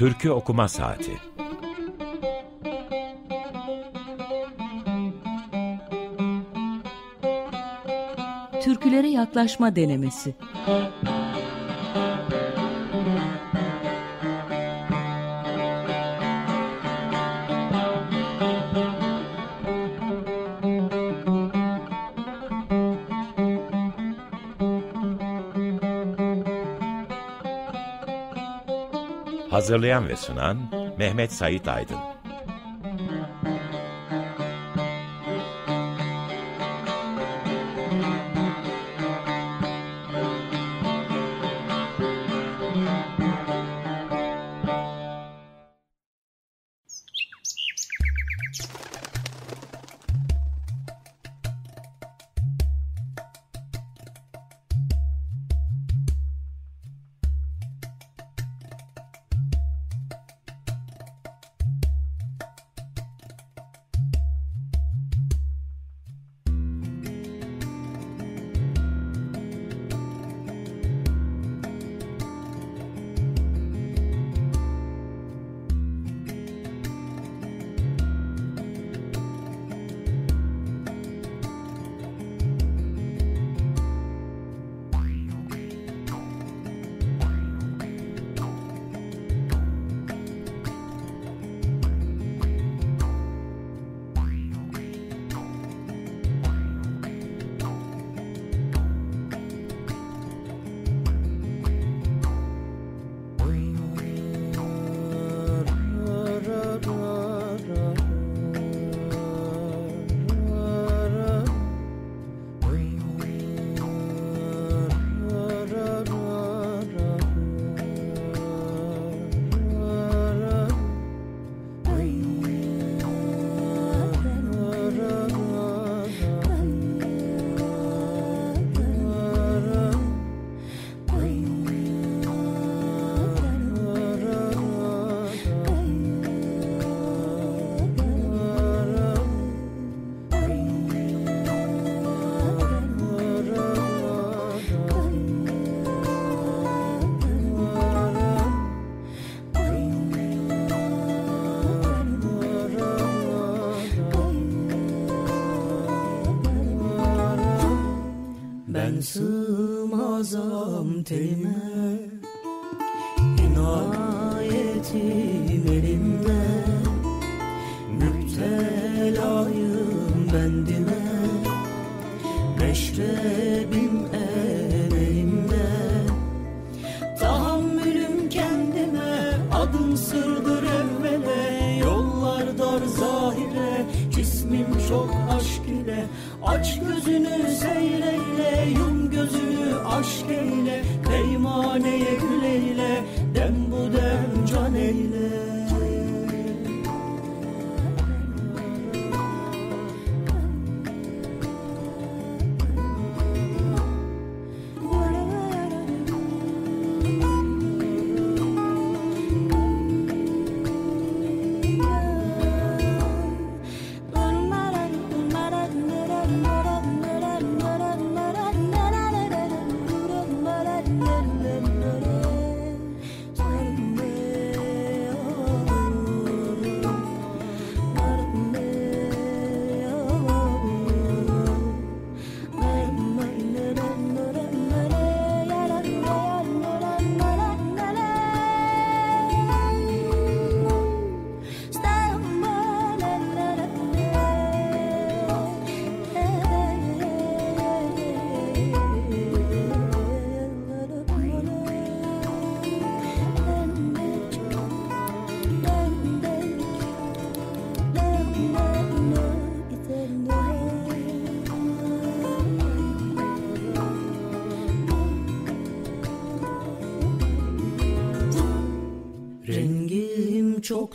Türkü Okuma Saati. Türkülere Yaklaşma Denemesi. Hazırlayan ve sunan Mehmet Sait Aydın.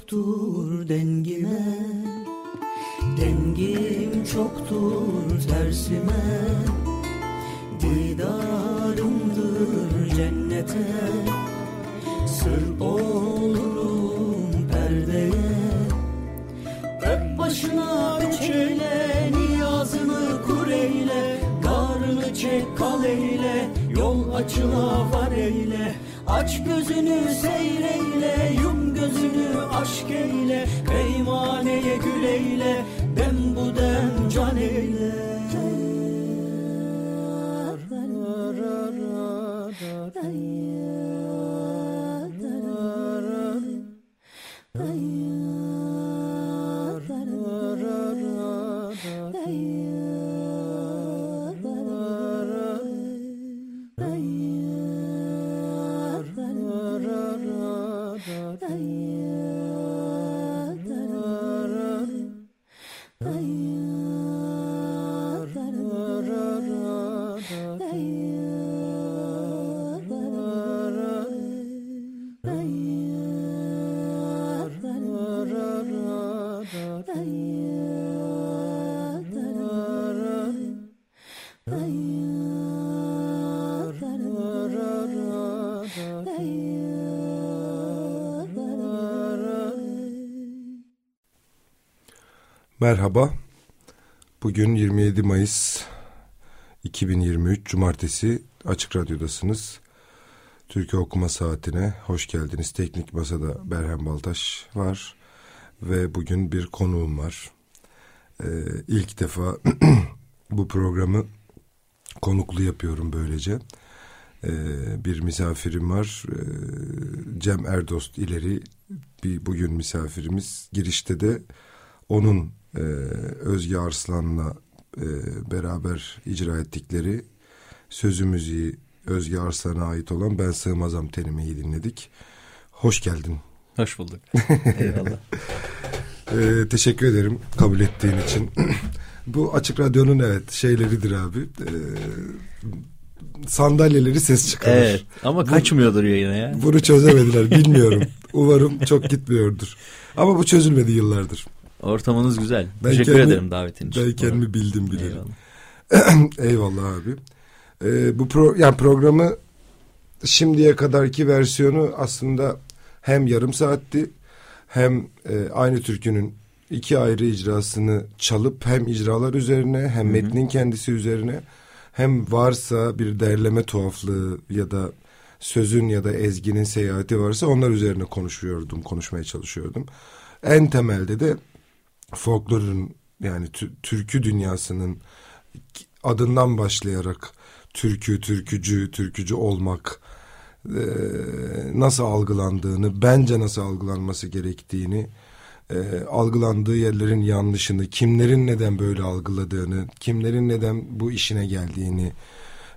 çoktur dengime. Dengim çoktur tersime. Merhaba. Bugün 27 Mayıs 2023 Cumartesi Açık Radyo'dasınız. Türkiye Okuma Saati'ne hoş geldiniz. Teknik Masa'da Berhem Baltaş var ve bugün bir konuğum var. Ee, ilk defa bu programı konuklu yapıyorum böylece. Ee, bir misafirim var. Ee, Cem Erdost ileri bir bugün misafirimiz. Girişte de onun e, Özge Arslan'la e, beraber icra ettikleri sözü müziği Özge Arslan'a ait olan Ben Sığmazam Tenime'yi dinledik. Hoş geldin. Hoş bulduk. Eyvallah. ee, teşekkür ederim kabul ettiğin için. Bu Açık Radyo'nun evet şeyleridir abi. Ee, sandalyeleri ses çıkarır. Evet ama kaçmıyordur yayına ya. Bunu çözemediler bilmiyorum. Umarım çok gitmiyordur. Ama bu çözülmedi yıllardır. Ortamınız güzel. Ben Teşekkür kendi, ederim davetin için. Ben kendimi bildim bile. Eyvallah. Eyvallah abi. Ee, bu pro, yani programı şimdiye kadarki versiyonu aslında hem yarım saatti hem e, aynı türkünün iki ayrı icrasını çalıp hem icralar üzerine hem Hı-hı. metnin kendisi üzerine hem varsa bir derleme tuhaflığı ya da sözün ya da ezginin seyahati varsa onlar üzerine konuşuyordum, konuşmaya çalışıyordum. En temelde de folklorun yani türkü dünyasının adından başlayarak türkü, türkücü, türkücü olmak e, nasıl algılandığını, bence nasıl algılanması gerektiğini, e, algılandığı yerlerin yanlışını, kimlerin neden böyle algıladığını, kimlerin neden bu işine geldiğini,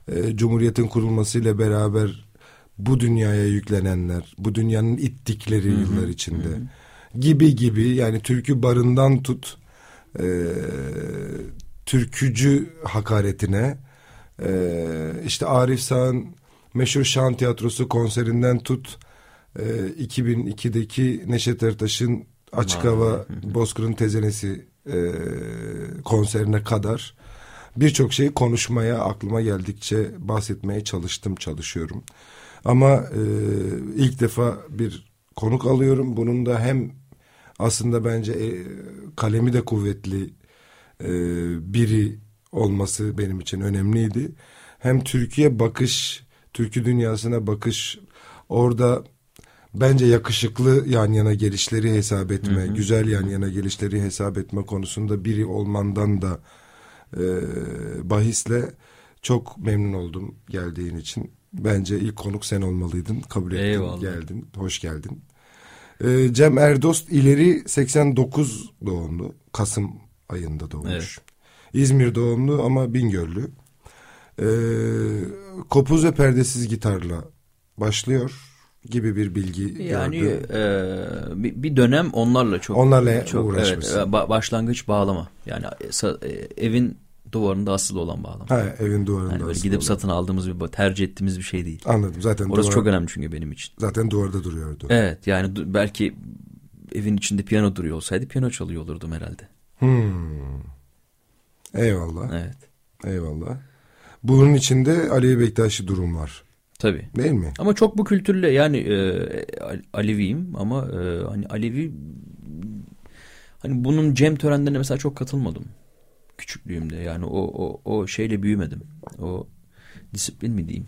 e, Cumhuriyet'in kurulmasıyla beraber bu dünyaya yüklenenler, bu dünyanın ittikleri hı hı, yıllar içinde hı. Gibi gibi yani türkü barından tut e, türkücü hakaretine e, işte Arif Sağ'ın meşhur şan tiyatrosu konserinden tut e, 2002'deki Neşet Ertaş'ın Açık Hava Bozkır'ın Tezenesi e, konserine kadar birçok şeyi konuşmaya aklıma geldikçe bahsetmeye çalıştım çalışıyorum. Ama e, ilk defa bir konuk alıyorum. Bunun da hem aslında bence e, kalemi de kuvvetli e, biri olması benim için önemliydi. Hem Türkiye bakış, Türkü dünyasına bakış, orada bence yakışıklı yan yana gelişleri hesap etme, hı hı. güzel yan yana gelişleri hesap etme konusunda biri olmandan da e, bahisle çok memnun oldum geldiğin için. Bence ilk konuk sen olmalıydın. Kabul ettin, Eyvallah. geldin. Hoş geldin. Ee, Cem Erdost ileri 89 doğumlu. Kasım ayında doğmuş. Evet. İzmir doğumlu ama Bingöllü. Ee, kopuz ve perdesiz gitarla başlıyor gibi bir bilgi yani e, bir, bir dönem onlarla çok onlarla çok. Evet, başlangıç bağlama yani e, evin duvarında asılı olan bağlama. Ha, evin duvarında yani böyle gidip olan. satın aldığımız bir tercih ettiğimiz bir şey değil. Anladım zaten. Orası duvar, çok önemli çünkü benim için. Zaten duvarda duruyordu. Evet yani belki evin içinde piyano duruyor olsaydı piyano çalıyor olurdum herhalde. Hmm. Eyvallah. Evet. Eyvallah. Bunun içinde Ali Bektaşi durum var. Tabii. Değil mi? Ama çok bu kültürle yani e, Aleviyim ama e, hani Alevi hani bunun cem törenlerine mesela çok katılmadım küçüklüğümde. Yani o o o şeyle büyümedim. O disiplin mi diyeyim?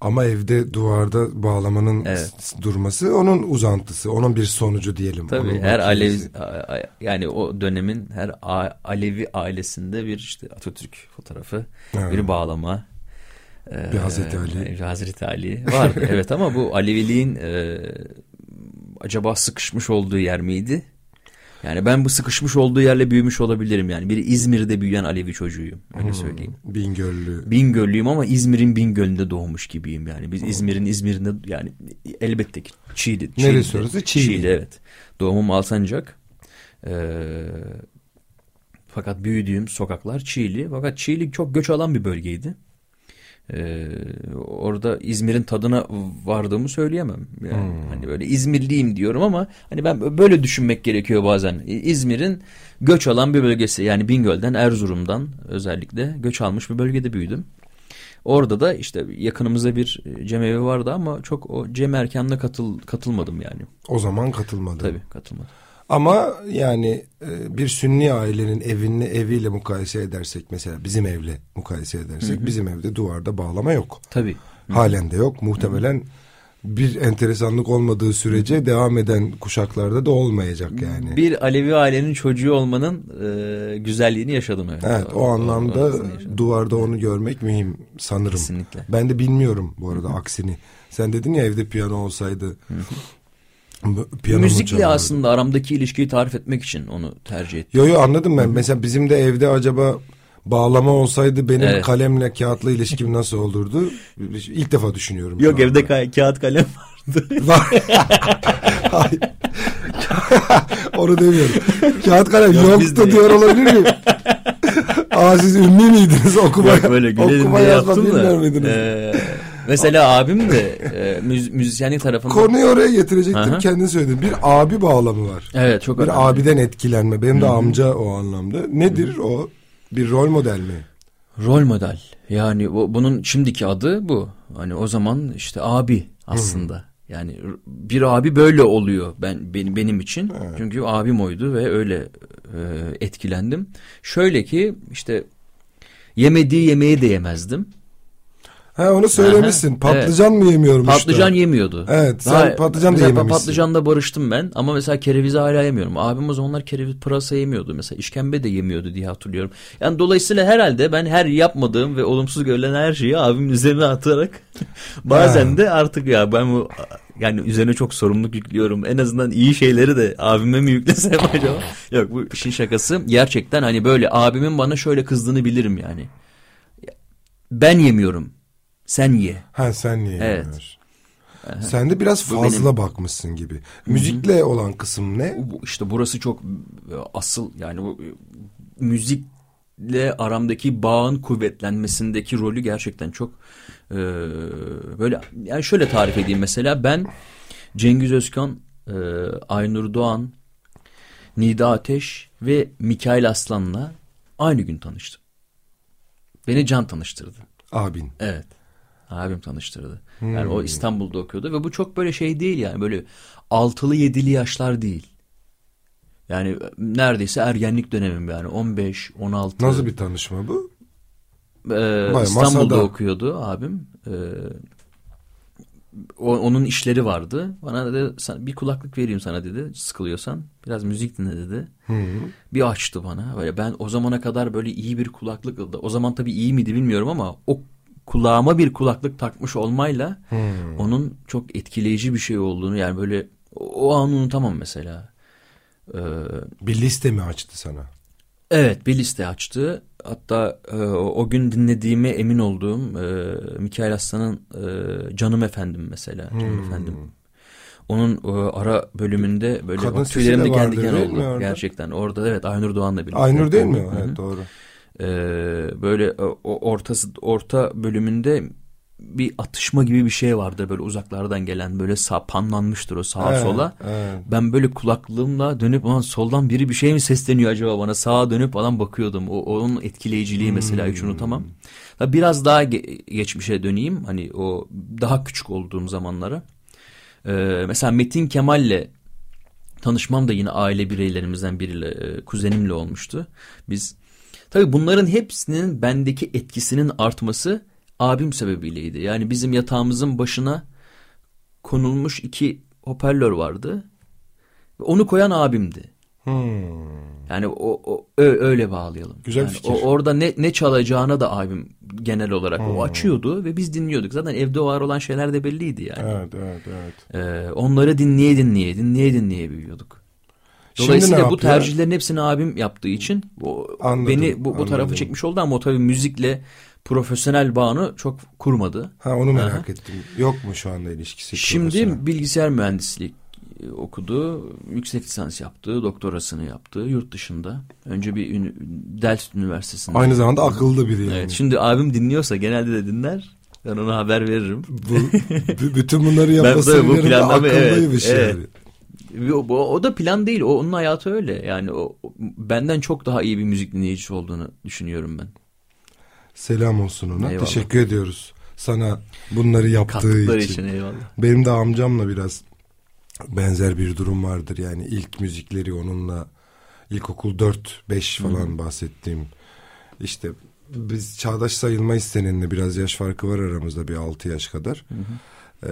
Ama evde duvarda bağlamanın Evet. durması onun uzantısı, onun bir sonucu diyelim. Tabii Onun her Alevi yani o dönemin her Alevi ailesinde bir işte Atatürk fotoğrafı, Evet. bir bağlama. e, Bir Hazreti Ali. Bir Hazreti Ali vardı. evet ama bu Aleviliğin e, acaba sıkışmış olduğu yer miydi? Yani ben bu sıkışmış olduğu yerle büyümüş olabilirim yani. Bir İzmir'de büyüyen Alevi çocuğuyum öyle söyleyeyim. Bingöllü. Bingöllüyüm ama İzmir'in Bingöl'ünde doğmuş gibiyim yani. Biz İzmir'in İzmir'inde yani elbette ki Çiğli. Neresi Çiğli'de- orası? Çiğli. evet. Doğumum Alsancak. Ee, fakat büyüdüğüm sokaklar Çiğli. Fakat Çiğli çok göç alan bir bölgeydi. Ee, orada İzmir'in tadına vardığımı söyleyemem. Yani hani böyle İzmirliyim diyorum ama hani ben böyle düşünmek gerekiyor bazen. İzmir'in göç alan bir bölgesi. Yani Bingöl'den, Erzurum'dan özellikle göç almış bir bölgede büyüdüm. Orada da işte yakınımızda bir e, cemevi vardı ama çok o cem erkanına katıl, katılmadım yani. O zaman katılmadı. Tabii katılmadım. Ama yani e, bir sünni ailenin evini eviyle mukayese edersek mesela bizim evle mukayese edersek bizim evde duvarda bağlama yok. Tabii. Halen de yok. Muhtemelen bir enteresanlık olmadığı sürece devam eden kuşaklarda da olmayacak yani. Bir Alevi ailenin çocuğu olmanın e, güzelliğini yaşadım. Evet, Evet o anlamda aslında yaşadım. duvarda onu görmek mühim sanırım. Kesinlikle. Ben de bilmiyorum bu arada aksini. Sen dedin ya evde piyano olsaydı. Piyano Müzikle aslında aramdaki ilişkiyi tarif etmek için onu tercih ettim. Yo yo anladım ben. Mesela bizim de evde acaba bağlama olsaydı benim Evet. kalemle kağıtla ilişkim nasıl olurdu? İlk defa düşünüyorum. Yok evde ka- kağıt kalem vardı. Var. Hayır. Onu demiyorum. Kağıt kalem Yok, yoktu diyor olabilir miyim? Aa siz ünlü müydünüz okuma, Yok böyle okuma yazma bilmiyor da. muydunuz? e, mesela abim de e, müz- müzisyenlik tarafında. Konuyu oraya getirecektim Aha. kendin söyledin. Bir abi bağlamı var. Evet çok Bir önemli. abiden etkilenme. Benim de amca o anlamda. Nedir o? Bir rol model mi? Rol model. Yani o, bunun şimdiki adı bu. Hani o zaman işte abi aslında. Yani r- bir abi böyle oluyor ben benim benim için. Çünkü abim oydu ve öyle e, etkilendim. Şöyle ki işte yemediği yemeği de yemezdim. Ha onu söylemişsin. Patlıcan mı yemiyorum Patlıcan işte? yemiyordu. Evet, sen patlıcan da yememişsin. Patlıcanla barıştım ben ama mesela kerevizi hala yemiyorum. Abim o zamanlar kereviz pırasa yemiyordu. Mesela işkembe de yemiyordu diye hatırlıyorum. Yani dolayısıyla herhalde ben her yapmadığım ve olumsuz görülen her şeyi abimin üzerine atarak bazen Ha. de artık ya ben bu yani üzerine çok sorumluluk yüklüyorum. En azından iyi şeyleri de abime mi yüklesem acaba? Yok bu işin şakası. Gerçekten hani böyle abimin bana şöyle kızdığını bilirim yani. Ben yemiyorum. Sen ye. Ha sen niye Evet. Sen de biraz fazla bakmışsın gibi. Müzikle olan kısım ne? İşte burası çok e, asıl yani bu e, müzikle aramdaki bağın kuvvetlenmesindeki rolü gerçekten çok e, böyle yani şöyle tarif edeyim mesela ben Cengiz Özkan, e, Aynur Doğan, Nida Ateş ve Mikail Aslan'la aynı gün tanıştım. Beni Can tanıştırdı. Abin. Evet. Abim tanıştırdı. Yani o İstanbul'da okuyordu ve bu çok böyle şey değil yani böyle altılı yedili yaşlar değil. Yani neredeyse ergenlik dönemim yani 15, 16. Nasıl bir tanışma bu? Ee, İstanbul'da masada. okuyordu abim. Ee, o- onun işleri vardı. Bana dedi "Sen- bir kulaklık vereyim sana dedi. Sıkılıyorsan biraz müzik dinle dedi. Bir açtı bana. Böyle ben o zamana kadar böyle iyi bir kulaklık o zaman tabii iyi miydi bilmiyorum ama o kulağıma bir kulaklık takmış olmayla onun çok etkileyici bir şey olduğunu yani böyle o, o an unutamam mesela. Ee, Bir liste mi açtı sana? Evet bir liste açtı. Hatta e, o, gün dinlediğime emin olduğum e, Mikail Aslan'ın e, Canım Efendim mesela. Canım Hmm. Efendim. Onun e, ara bölümünde böyle Kadın bak, tüylerim de kendi mi oldu. Gerçekten orada evet Aynur Doğan'la birlikte. Aynur değil mi? Evet doğru. Ee, böyle e, o ortası orta bölümünde bir atışma gibi bir şey vardı böyle uzaklardan gelen böyle sağ panlanmıştır o sağa Evet, sola. evet. Ben böyle kulaklığımla dönüp ulan soldan biri bir şey mi sesleniyor acaba bana sağa dönüp falan bakıyordum. O onun etkileyiciliği mesela hiç unutamam. Biraz daha ge- geçmişe döneyim hani o daha küçük olduğum zamanlara. Ee, mesela Metin Kemal'le tanışmam da yine aile bireylerimizden biriyle e, kuzenimle olmuştu. Biz tabii bunların hepsinin bendeki etkisinin artması abim sebebiyleydi. Yani bizim yatağımızın başına konulmuş iki hoparlör vardı. Onu koyan abimdi. Hmm. Yani o, o öyle bağlayalım. Güzel yani fikir. O, orada ne ne çalacağına da abim genel olarak Hmm. o açıyordu ve biz dinliyorduk. Zaten evde var olan şeyler de belliydi yani. Evet evet evet. Ee, onları dinleye dinleye dinleye dinleye büyüyorduk. Dolayısıyla bu tercihlerin hepsini abim yaptığı için o, Anladım, beni bu, bu tarafı çekmiş oldu ama o tabii müzikle profesyonel bağını çok kurmadı. Ha onu merak ettim. Yok mu şu anda ilişkisi? Şimdi bilgisayar mühendisliği okudu, yüksek lisans yaptı, doktorasını yaptı yurt dışında. Önce bir ünü- Delft Üniversitesi'nde. Aynı zamanda akıllı biri yani. Evet, şimdi abim dinliyorsa genelde de dinler. Ben ona haber veririm. Bu, bütün bunları Ben yapması tabii bu planlama- evet, akıllıymış evet. yani. O, o, o da plan değil. O onun hayatı öyle. Yani o, benden çok daha iyi bir müzik dinleyicisi olduğunu düşünüyorum ben. Selam olsun ona. Eyvallah. Teşekkür ediyoruz sana bunları yaptığı Kattıkları için. için eyvallah. Benim de amcamla biraz benzer bir durum vardır. Yani ilk müzikleri onunla ilkokul 4-5 falan bahsettiğim. İşte biz çağdaş sayılmayız seninle biraz yaş farkı var aramızda bir 6 yaş kadar. Ee,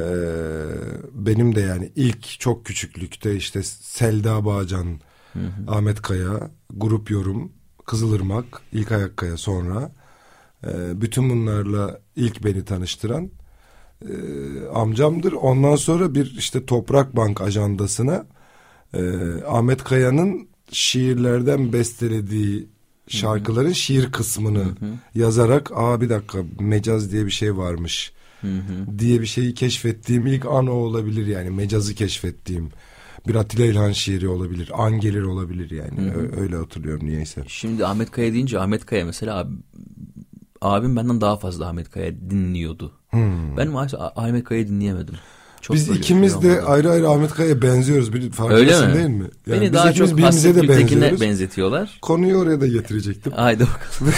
benim de yani ilk çok küçüklükte işte Selda Bağcan, Ahmet Kaya, Grup Yorum, Kızılırmak, ilk Ayakkaya sonra. Ee, bütün bunlarla ilk beni tanıştıran e, amcamdır. Ondan sonra bir işte Toprak Bank ajandasına e, Ahmet Kaya'nın şiirlerden bestelediği şarkıların şiir kısmını yazarak aa bir dakika mecaz diye bir şey varmış diye bir şeyi keşfettiğim ilk an o olabilir yani mecazı keşfettiğim bir Atilla İlhan şiiri olabilir an gelir olabilir yani Ö- öyle hatırlıyorum niyeyse. Şimdi Ahmet Kaya deyince Ahmet Kaya mesela abi, abim benden daha fazla Ahmet Kaya dinliyordu. Ben maalesef Ah- Ahmet Kaya'yı dinleyemedim. Çok Biz ikimiz şey de ayrı ayrı Ahmet Kaya'ya benziyoruz. Bir farkındasın mi? değil mi? Yani Beni daha çok Hasret de benziyoruz. benzetiyorlar. Konuyu oraya da getirecektim. Haydi bakalım.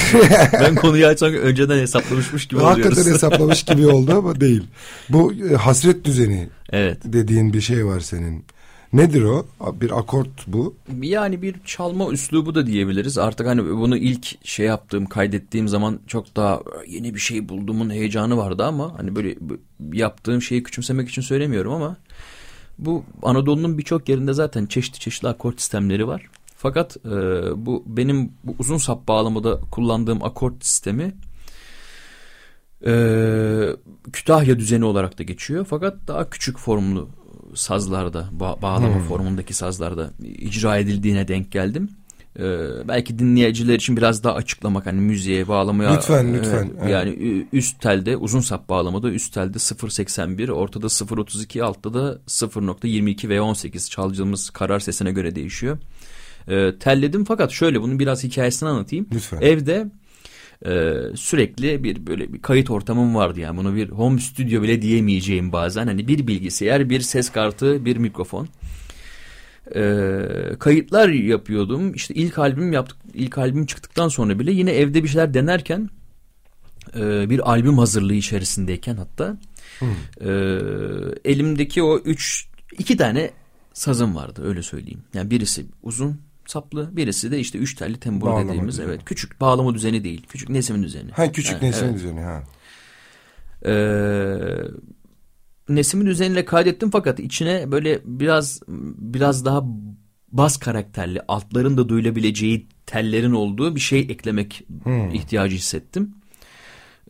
ben konuyu açsam önceden hesaplamışmış gibi Hakikaten oluyoruz. hesaplamış gibi oldu ama değil. Bu e, hasret düzeni evet. dediğin bir şey var senin. Nedir o? Bir akort bu. Yani bir çalma üslubu da diyebiliriz. Artık hani bunu ilk şey yaptığım, kaydettiğim zaman çok daha yeni bir şey bulduğumun heyecanı vardı ama hani böyle yaptığım şeyi küçümsemek için söylemiyorum ama bu Anadolu'nun birçok yerinde zaten çeşitli çeşitli akort sistemleri var. Fakat e, bu benim bu uzun sap bağlamada kullandığım akort sistemi e, Kütahya düzeni olarak da geçiyor. Fakat daha küçük formlu sazlarda, ba- bağlama formundaki sazlarda icra edildiğine denk geldim. Ee, belki dinleyiciler için biraz daha açıklamak hani müziğe bağlamaya Lütfen, lütfen. e, yani üst telde uzun sap bağlamada üst telde 0.81 ortada 0.32 altta da 0.22 ve 18 çalacağımız karar sesine göre değişiyor. Ee, telledim fakat şöyle bunun biraz hikayesini anlatayım. Lütfen. Evde e, sürekli bir böyle bir kayıt ortamım vardı yani. Bunu bir home stüdyo bile diyemeyeceğim bazen. Hani bir bilgisayar bir ses kartı bir mikrofon. E, kayıtlar yapıyordum. İşte ilk albüm yaptık ilk albüm çıktıktan sonra bile yine evde bir şeyler denerken e, bir albüm hazırlığı içerisindeyken hatta e, elimdeki o üç iki tane sazım vardı öyle söyleyeyim. Yani birisi uzun saplı birisi de işte üç telli tembur Bağlama dediğimiz düzeni. evet küçük bağlama düzeni değil küçük nesimin düzeni. Ha küçük Ha, nesil evet. düzeni ha. Ee, Nesim'in üzerine kaydettim fakat içine böyle biraz biraz daha bas karakterli altların da duyulabileceği tellerin olduğu bir şey eklemek ihtiyacı hissettim.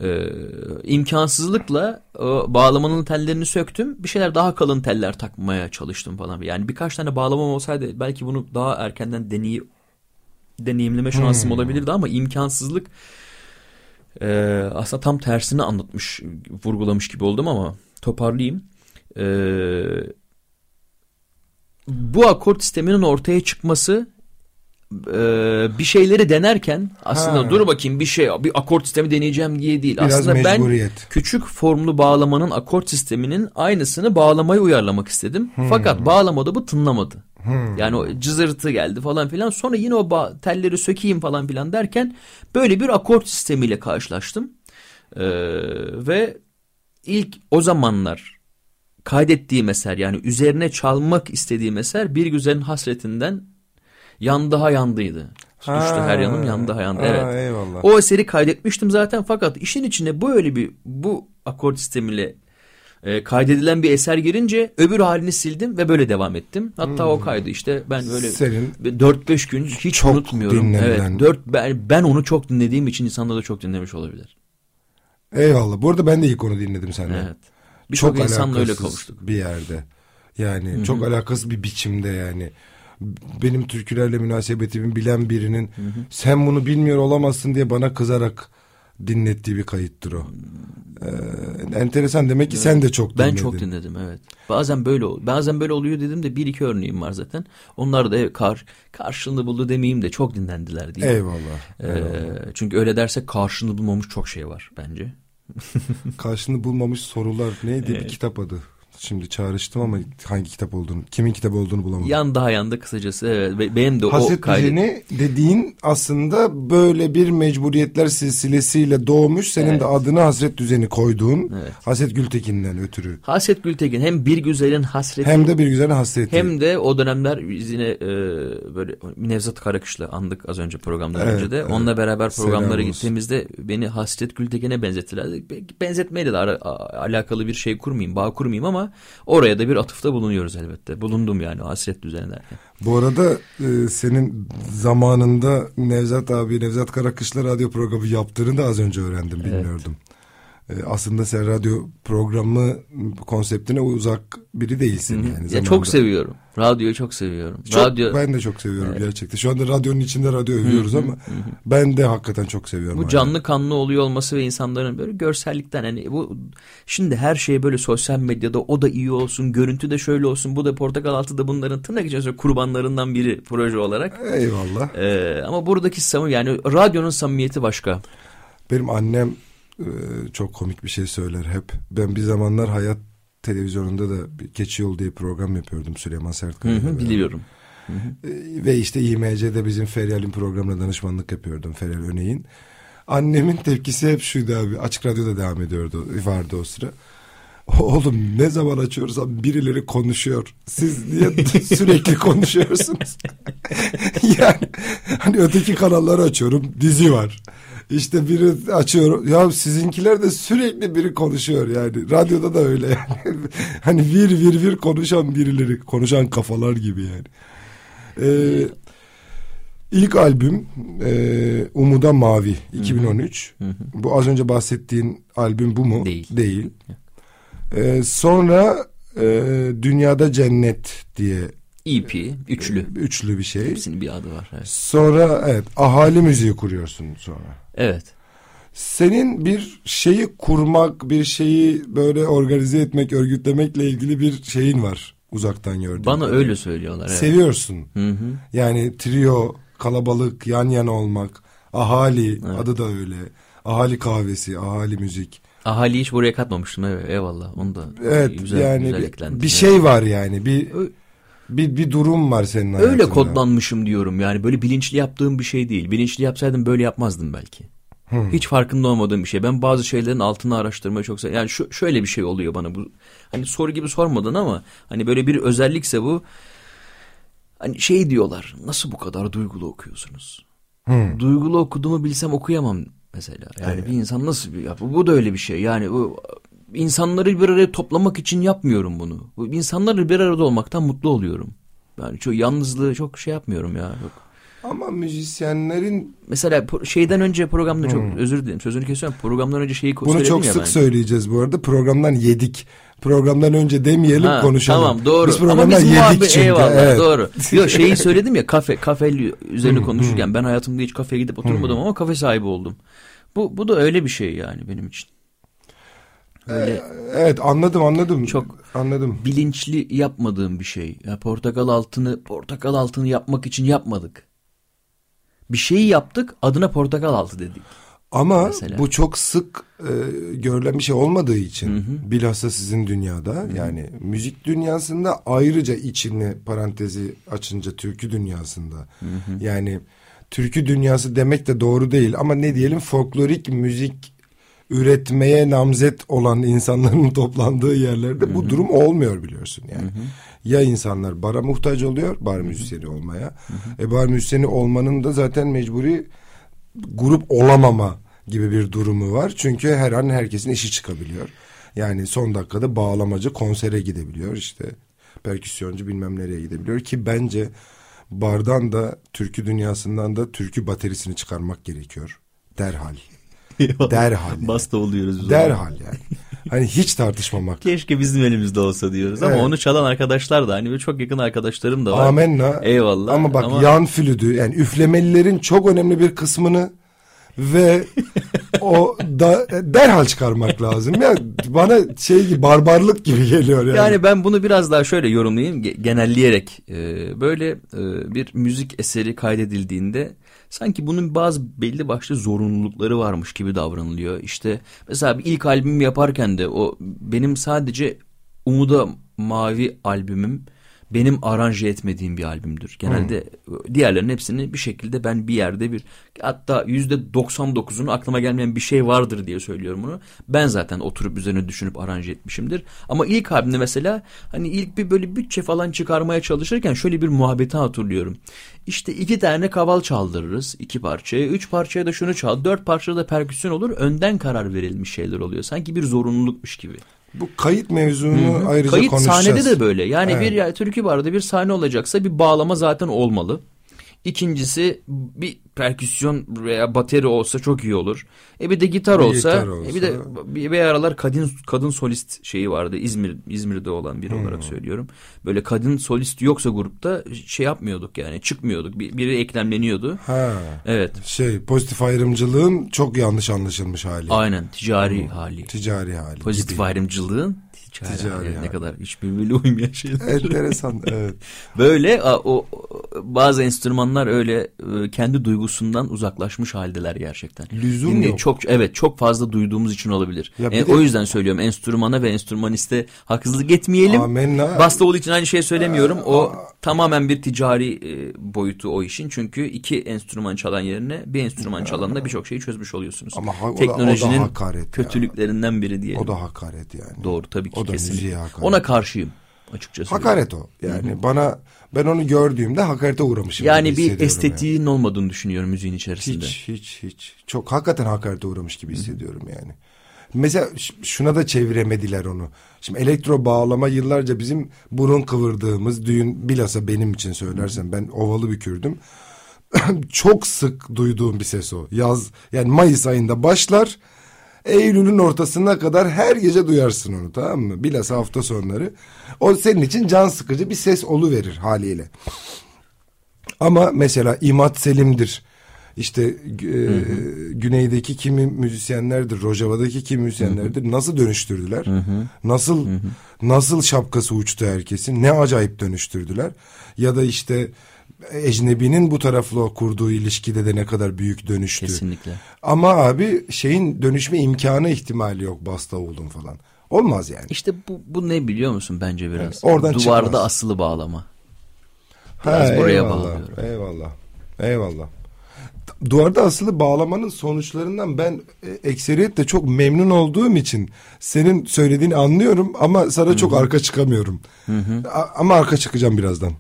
Ee, imkansızlıkla o bağlamanın tellerini söktüm. Bir şeyler daha kalın teller takmaya çalıştım falan. Yani birkaç tane bağlamam olsaydı belki bunu daha erkenden deney deneyimleme şansım olabilirdi ama imkansızlık ee, aslında tam tersini anlatmış, vurgulamış gibi oldum ama toparlayayım. Ee, bu akort sisteminin ortaya çıkması e, bir şeyleri denerken aslında Ha. dur bakayım bir şey bir akort sistemi deneyeceğim diye değil. Biraz aslında ben küçük formlu bağlamanın akort sisteminin aynısını bağlamaya uyarlamak istedim. Fakat bağlamada bu tınlamadı. Yani o cızırtı geldi falan filan. Sonra yine o telleri sökeyim falan filan derken böyle bir akort sistemiyle karşılaştım. Ee, ve ilk o zamanlar kaydettiğim eser yani üzerine çalmak istediğim eser bir güzelin hasretinden yan daha yandıydı. Düştü Ha. her yanım yandı yandı. Ha, Evet. Eyvallah. O eseri kaydetmiştim zaten fakat işin içine böyle bir bu akort sistemiyle e, kaydedilen bir eser girince öbür halini sildim ve böyle devam ettim. Hatta o kaydı işte ben böyle Senin 4-5 gün hiç Çok unutmuyorum. dinlenilen. Evet, 4 ben, ben onu çok dinlediğim için insanlar da çok dinlemiş olabilir. eyvallah. Bu arada ben de ilk onu dinledim senden. Evet. Birçok insanla öyle kavuştuk. Bir yerde. Yani çok alakasız bir biçimde yani. Benim türkülerle münasebetimi bilen birinin sen bunu bilmiyor olamazsın diye bana kızarak dinlettiği bir kayıttır o. Ee, enteresan demek ki sen de çok dinledin. Ben çok dinledim evet. Bazen böyle bazen böyle oluyor dedim de bir iki örneğim var zaten. Onlar da evet, kar karşılığını buldu demeyeyim de çok dinlendiler diye. Eyvallah. Ee, eyvallah. çünkü öyle dersek karşılığını bulmamış çok şey var bence. Karşını bulmamış sorular neydi bir kitap adı. Şimdi çağrıştım ama hangi kitap olduğunu, kimin kitabı olduğunu bulamadım. Yan daha yanda kısacası evet. Be- Benim de o Haset kaydı. dediğin aslında böyle bir mecburiyetler silsilesiyle doğmuş. Senin Evet. de adını hasret düzeni koyduğun Evet. Haset Gültekin'den ötürü. Haset Gültekin hem bir güzelin hasreti Hem de bir güzel hasreti. Hem de o dönemler yine e, böyle Nevzat Karakış'la andık az önce programdan Evet, önce de. evet. Onunla beraber programlara Selam olsun. gittiğimizde beni Hasret Gültekin'e benzettiler. Be- Benzetmeyle de alakalı bir şey kurmayayım, bağ kurmayayım ama oraya da bir atıfta bulunuyoruz elbette. Bulundum yani o hasret düzeni derken. Bu arada e, senin zamanında Nevzat abi, Nevzat Karakış'la radyo programı yaptığını da az önce öğrendim bilmiyordum. E, aslında sen radyo programı konseptine uzak biri değilsin yani. ya çok seviyorum. Radyoyu çok seviyorum. Çok, Radyo Ben de çok seviyorum gerçekten. Şu anda radyonun içinde radyo övüyoruz ama ben de hakikaten çok seviyorum. Bu hala. canlı kanlı oluyor olması ve insanların böyle görsellikten hani bu şimdi her şey böyle sosyal medyada o da iyi olsun, görüntü de şöyle olsun, bu da portakal altı da bunların tırnak içerisinde kurbanlarından biri proje olarak. Eyvallah. Ee, ama buradaki samimi yani radyonun samimiyeti başka. Benim annem e, çok komik bir şey söyler hep. Ben bir zamanlar hayat televizyonunda da bir Keçi Yol diye program yapıyordum Süleyman Hı Sertkaya. hı, biliyorum. E, Ve işte İMC'de bizim Feryal'in programına danışmanlık yapıyordum Feryal Öney'in. Annemin tepkisi hep şuydu abi. Açık Radyo'da devam ediyordu. Vardı o sıra. Oğlum ne zaman açıyorsam birileri konuşuyor. Siz niye sürekli konuşuyorsunuz? yani hani öteki kanalları açıyorum dizi var. İşte biri açıyorum. Ya sizinkiler de sürekli biri konuşuyor yani. Radyoda da öyle yani. hani vir vir vir konuşan birileri. Konuşan kafalar gibi yani. Ee, ilk albüm e, Umuda Mavi 2013. Bu az önce bahsettiğin albüm bu mu? Değil. Değil. Ee, sonra e, Dünyada Cennet diye EP, E üçlü. üçlü bir şey. Hepsinin bir adı var. Evet. Sonra evet ahali müziği kuruyorsun sonra. evet. Senin bir şeyi kurmak, bir şeyi böyle organize etmek, örgütlemekle ilgili bir şeyin var uzaktan gördüğüm. Bana kadarıyla. öyle söylüyorlar. Evet. Seviyorsun. Hı hı. Yani trio, kalabalık, yan yana olmak, ahali adı da öyle. Ahali kahvesi, ahali müzik. Ahali hiç buraya katmamıştım. Evet, eyvallah. Onu da Evet güzel, yani güzel bir, bir Evet. şey var yani. Bir bir bir durum var senin hayatında. Öyle kodlanmışım diyorum yani böyle bilinçli yaptığım bir şey değil. Bilinçli yapsaydım böyle yapmazdım belki. Hiç farkında olmadığım bir şey. Ben bazı şeylerin altını araştırmayı çok seviyorum. Yani şu, şöyle bir şey oluyor bana bu. Hani soru gibi sormadın ama hani böyle bir özellikse bu. Hani şey diyorlar. Nasıl bu kadar duygulu okuyorsunuz? Duygulu okuduğumu bilsem okuyamam mesela. Yani bir insan nasıl bir ya bu, bu da öyle bir şey. Yani bu insanları bir araya toplamak için yapmıyorum bunu. Bu insanlarla bir arada olmaktan mutlu oluyorum. Yani çok yalnızlığı çok şey yapmıyorum ya. Çok. Ama müzisyenlerin Mesela şeyden önce programda çok özür dilerim sözünü kesiyorum. Programdan önce şeyi bunu çok sık ben. söyleyeceğiz bu arada. Programdan yedik. Programdan önce demeyelim Ha, konuşalım. Tamam doğru. Biz Ama programdan biz yedik muhabbet çünkü. eyvallah evet. doğru. Yok şeyi söyledim ya kafe kafe üzerine konuşurken ben hayatımda hiç kafeye gidip oturmadım ama kafe sahibi oldum. Bu bu da öyle bir şey yani benim için. Öyle Evet anladım anladım. Çok- anladım. bilinçli yapmadığım bir şey. Ya portakal altını portakal altını yapmak için yapmadık. Bir şeyi yaptık adına portakal altı dedik. Ama Mesela. bu çok sık e, görülen bir şey olmadığı için bilhassa sizin dünyada yani müzik dünyasında ayrıca içini parantezi açınca türkü dünyasında yani türkü dünyası demek de doğru değil ama ne diyelim folklorik müzik üretmeye namzet olan insanların toplandığı yerlerde bu durum olmuyor biliyorsun yani. Ya insanlar bara muhtaç oluyor bar müzisyeni olmaya. E bar müzisyeni olmanın da zaten mecburi grup olamama gibi bir durumu var. Çünkü her an herkesin işi çıkabiliyor. Yani son dakikada bağlamacı konsere gidebiliyor işte. Perküsyoncu bilmem nereye gidebiliyor ki bence bardan da türkü dünyasından da türkü baterisini çıkarmak gerekiyor. Derhal. Derhal. Basta oluyoruz biz. Derhal yani. Hani hiç tartışmamak. Keşke bizim elimizde olsa diyoruz ama Evet. onu çalan arkadaşlar da hani böyle çok yakın arkadaşlarım da var. Amenna. Eyvallah. Ama bak Ama- yan flütü yani üflemelilerin çok önemli bir kısmını ve o da derhal çıkarmak lazım. Ya bana şey gibi barbarlık gibi geliyor yani. Yani ben bunu biraz daha şöyle yorumlayayım ge- genelleyerek e, böyle e, bir müzik eseri kaydedildiğinde sanki bunun bazı belli başlı zorunlulukları varmış gibi davranılıyor. İşte mesela bir ilk albüm yaparken de o benim sadece Umuda Mavi albümüm benim aranje etmediğim bir albümdür. Genelde diğerlerinin hepsini bir şekilde ben bir yerde bir hatta yüzde 99'unu aklıma gelmeyen bir şey vardır diye söylüyorum bunu. Ben zaten oturup üzerine düşünüp aranje etmişimdir. Ama ilk albümde mesela hani ilk bir böyle bütçe falan çıkarmaya çalışırken şöyle bir muhabbeti hatırlıyorum. İşte iki tane kaval çaldırırız iki parçaya. Üç parçaya da şunu çal. Dört parçada da perküsyon olur. Önden karar verilmiş şeyler oluyor. Sanki bir zorunlulukmuş gibi. Bu kayıt mevzunu ayrıca Kayıt konuşacağız. sahnede de böyle. Yani Evet. bir ya, türkü barda bir sahne olacaksa bir bağlama zaten olmalı. İkincisi bir perküsyon veya bateri olsa çok iyi olur. E bir de gitar Bir olsa, gitar olsa. e bir de bir, bir aralar kadın kadın solist şeyi vardı. İzmir İzmir'de olan biri olarak söylüyorum. Böyle kadın solist yoksa grupta şey yapmıyorduk yani çıkmıyorduk. Bir, biri eklemleniyordu. Ha. Evet. Şey pozitif ayrımcılığın çok yanlış anlaşılmış hali. Aynen ticari hali. Ticari hali. Pozitif gibi. ayrımcılığın ticari, Ticari hali. Ne kadar hiç birbiriyle uymayan şeyler. Enteresan evet. Böyle o, bazı enstrümanlar öyle e, kendi duygusundan uzaklaşmış haldeler gerçekten. Lüzum Dinle- yok. Çok evet çok fazla duyduğumuz için olabilir. Ya bir E, de- O yüzden söylüyorum enstrümana ve enstrümaniste haksızlık etmeyelim. Amenna. Basta olduğu için aynı şey söylemiyorum. O tamamen bir ticari e, boyutu o işin. Çünkü iki enstrüman çalan yerine bir enstrüman çalanla birçok şeyi çözmüş oluyorsunuz. Ama ha- o da- o da Teknolojinin hakaret kötülüklerinden biri diyelim. O da hakaret yani. Doğru tabii ki O da kesinlikle. hakaret. Ona karşıyım açıkçası. Hakaret o. Yani bana ben onu gördüğümde hakarete uğramışım. Yani bir estetiğin olmadığını düşünüyorum müziğin içerisinde. Hiç hiç hiç. Çok hakikaten hakarete uğramış gibi hissediyorum yani. Mesela şuna da çeviremediler onu. Şimdi elektro bağlama yıllarca bizim burun kıvırdığımız düğün bilhassa benim için söylersem ben ovalı bir Kürdüm. Çok sık duyduğum bir ses o. Yaz yani Mayıs ayında başlar. Eylül'ün ortasına kadar her gece duyarsın onu tamam mı? Bilhassa hafta sonları. O senin için can sıkıcı bir ses verir haliyle. Ama mesela İmat Selim'dir. İşte e, güneydeki kimi müzisyenlerdir, Rojava'daki kimi müzisyenlerdir. Nasıl dönüştürdüler? Nasıl nasıl şapkası uçtu herkesin? Ne acayip dönüştürdüler? Ya da işte ecnebinin bu tarafla kurduğu ilişkide de ne kadar büyük dönüştü. Kesinlikle. Ama abi şeyin dönüşme imkanı ihtimali yok Bastavul'un falan. Olmaz yani. İşte bu, bu ne biliyor musun bence biraz? Evet, oradan Duvarda çıkmaz. asılı bağlama. Biraz buraya eyvallah, bağlıyorum. Eyvallah. Eyvallah. Duvarda asılı bağlamanın sonuçlarından ben e, ekseriyetle çok memnun olduğum için senin söylediğini anlıyorum ama sana çok arka çıkamıyorum. A- ama arka çıkacağım birazdan.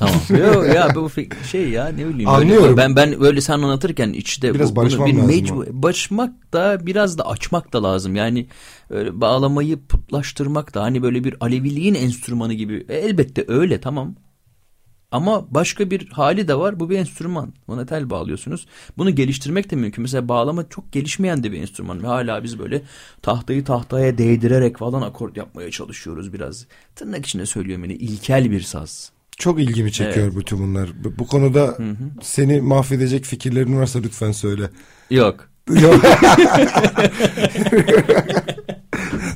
Tamam. Yo, ya bu şey ya ne bileyim. Anlıyorum. ben ben böyle sen anlatırken içte Biraz bu, bunu barışmam bir lazım mecbur barışmak da biraz da açmak da lazım. Yani öyle bağlamayı putlaştırmak da hani böyle bir Aleviliğin enstrümanı gibi. E, elbette öyle tamam. Ama başka bir hali de var. Bu bir enstrüman. Buna tel bağlıyorsunuz. Bunu geliştirmek de mümkün. Mesela bağlama çok gelişmeyen de bir enstrüman. Ve hala biz böyle tahtayı tahtaya değdirerek falan akort yapmaya çalışıyoruz biraz. Tırnak içinde söylüyorum yani ilkel bir saz. Çok ilgimi çekiyor bütün bunlar. Bu, bu konuda seni mahvedecek fikirlerin varsa lütfen söyle. Yok. Yok.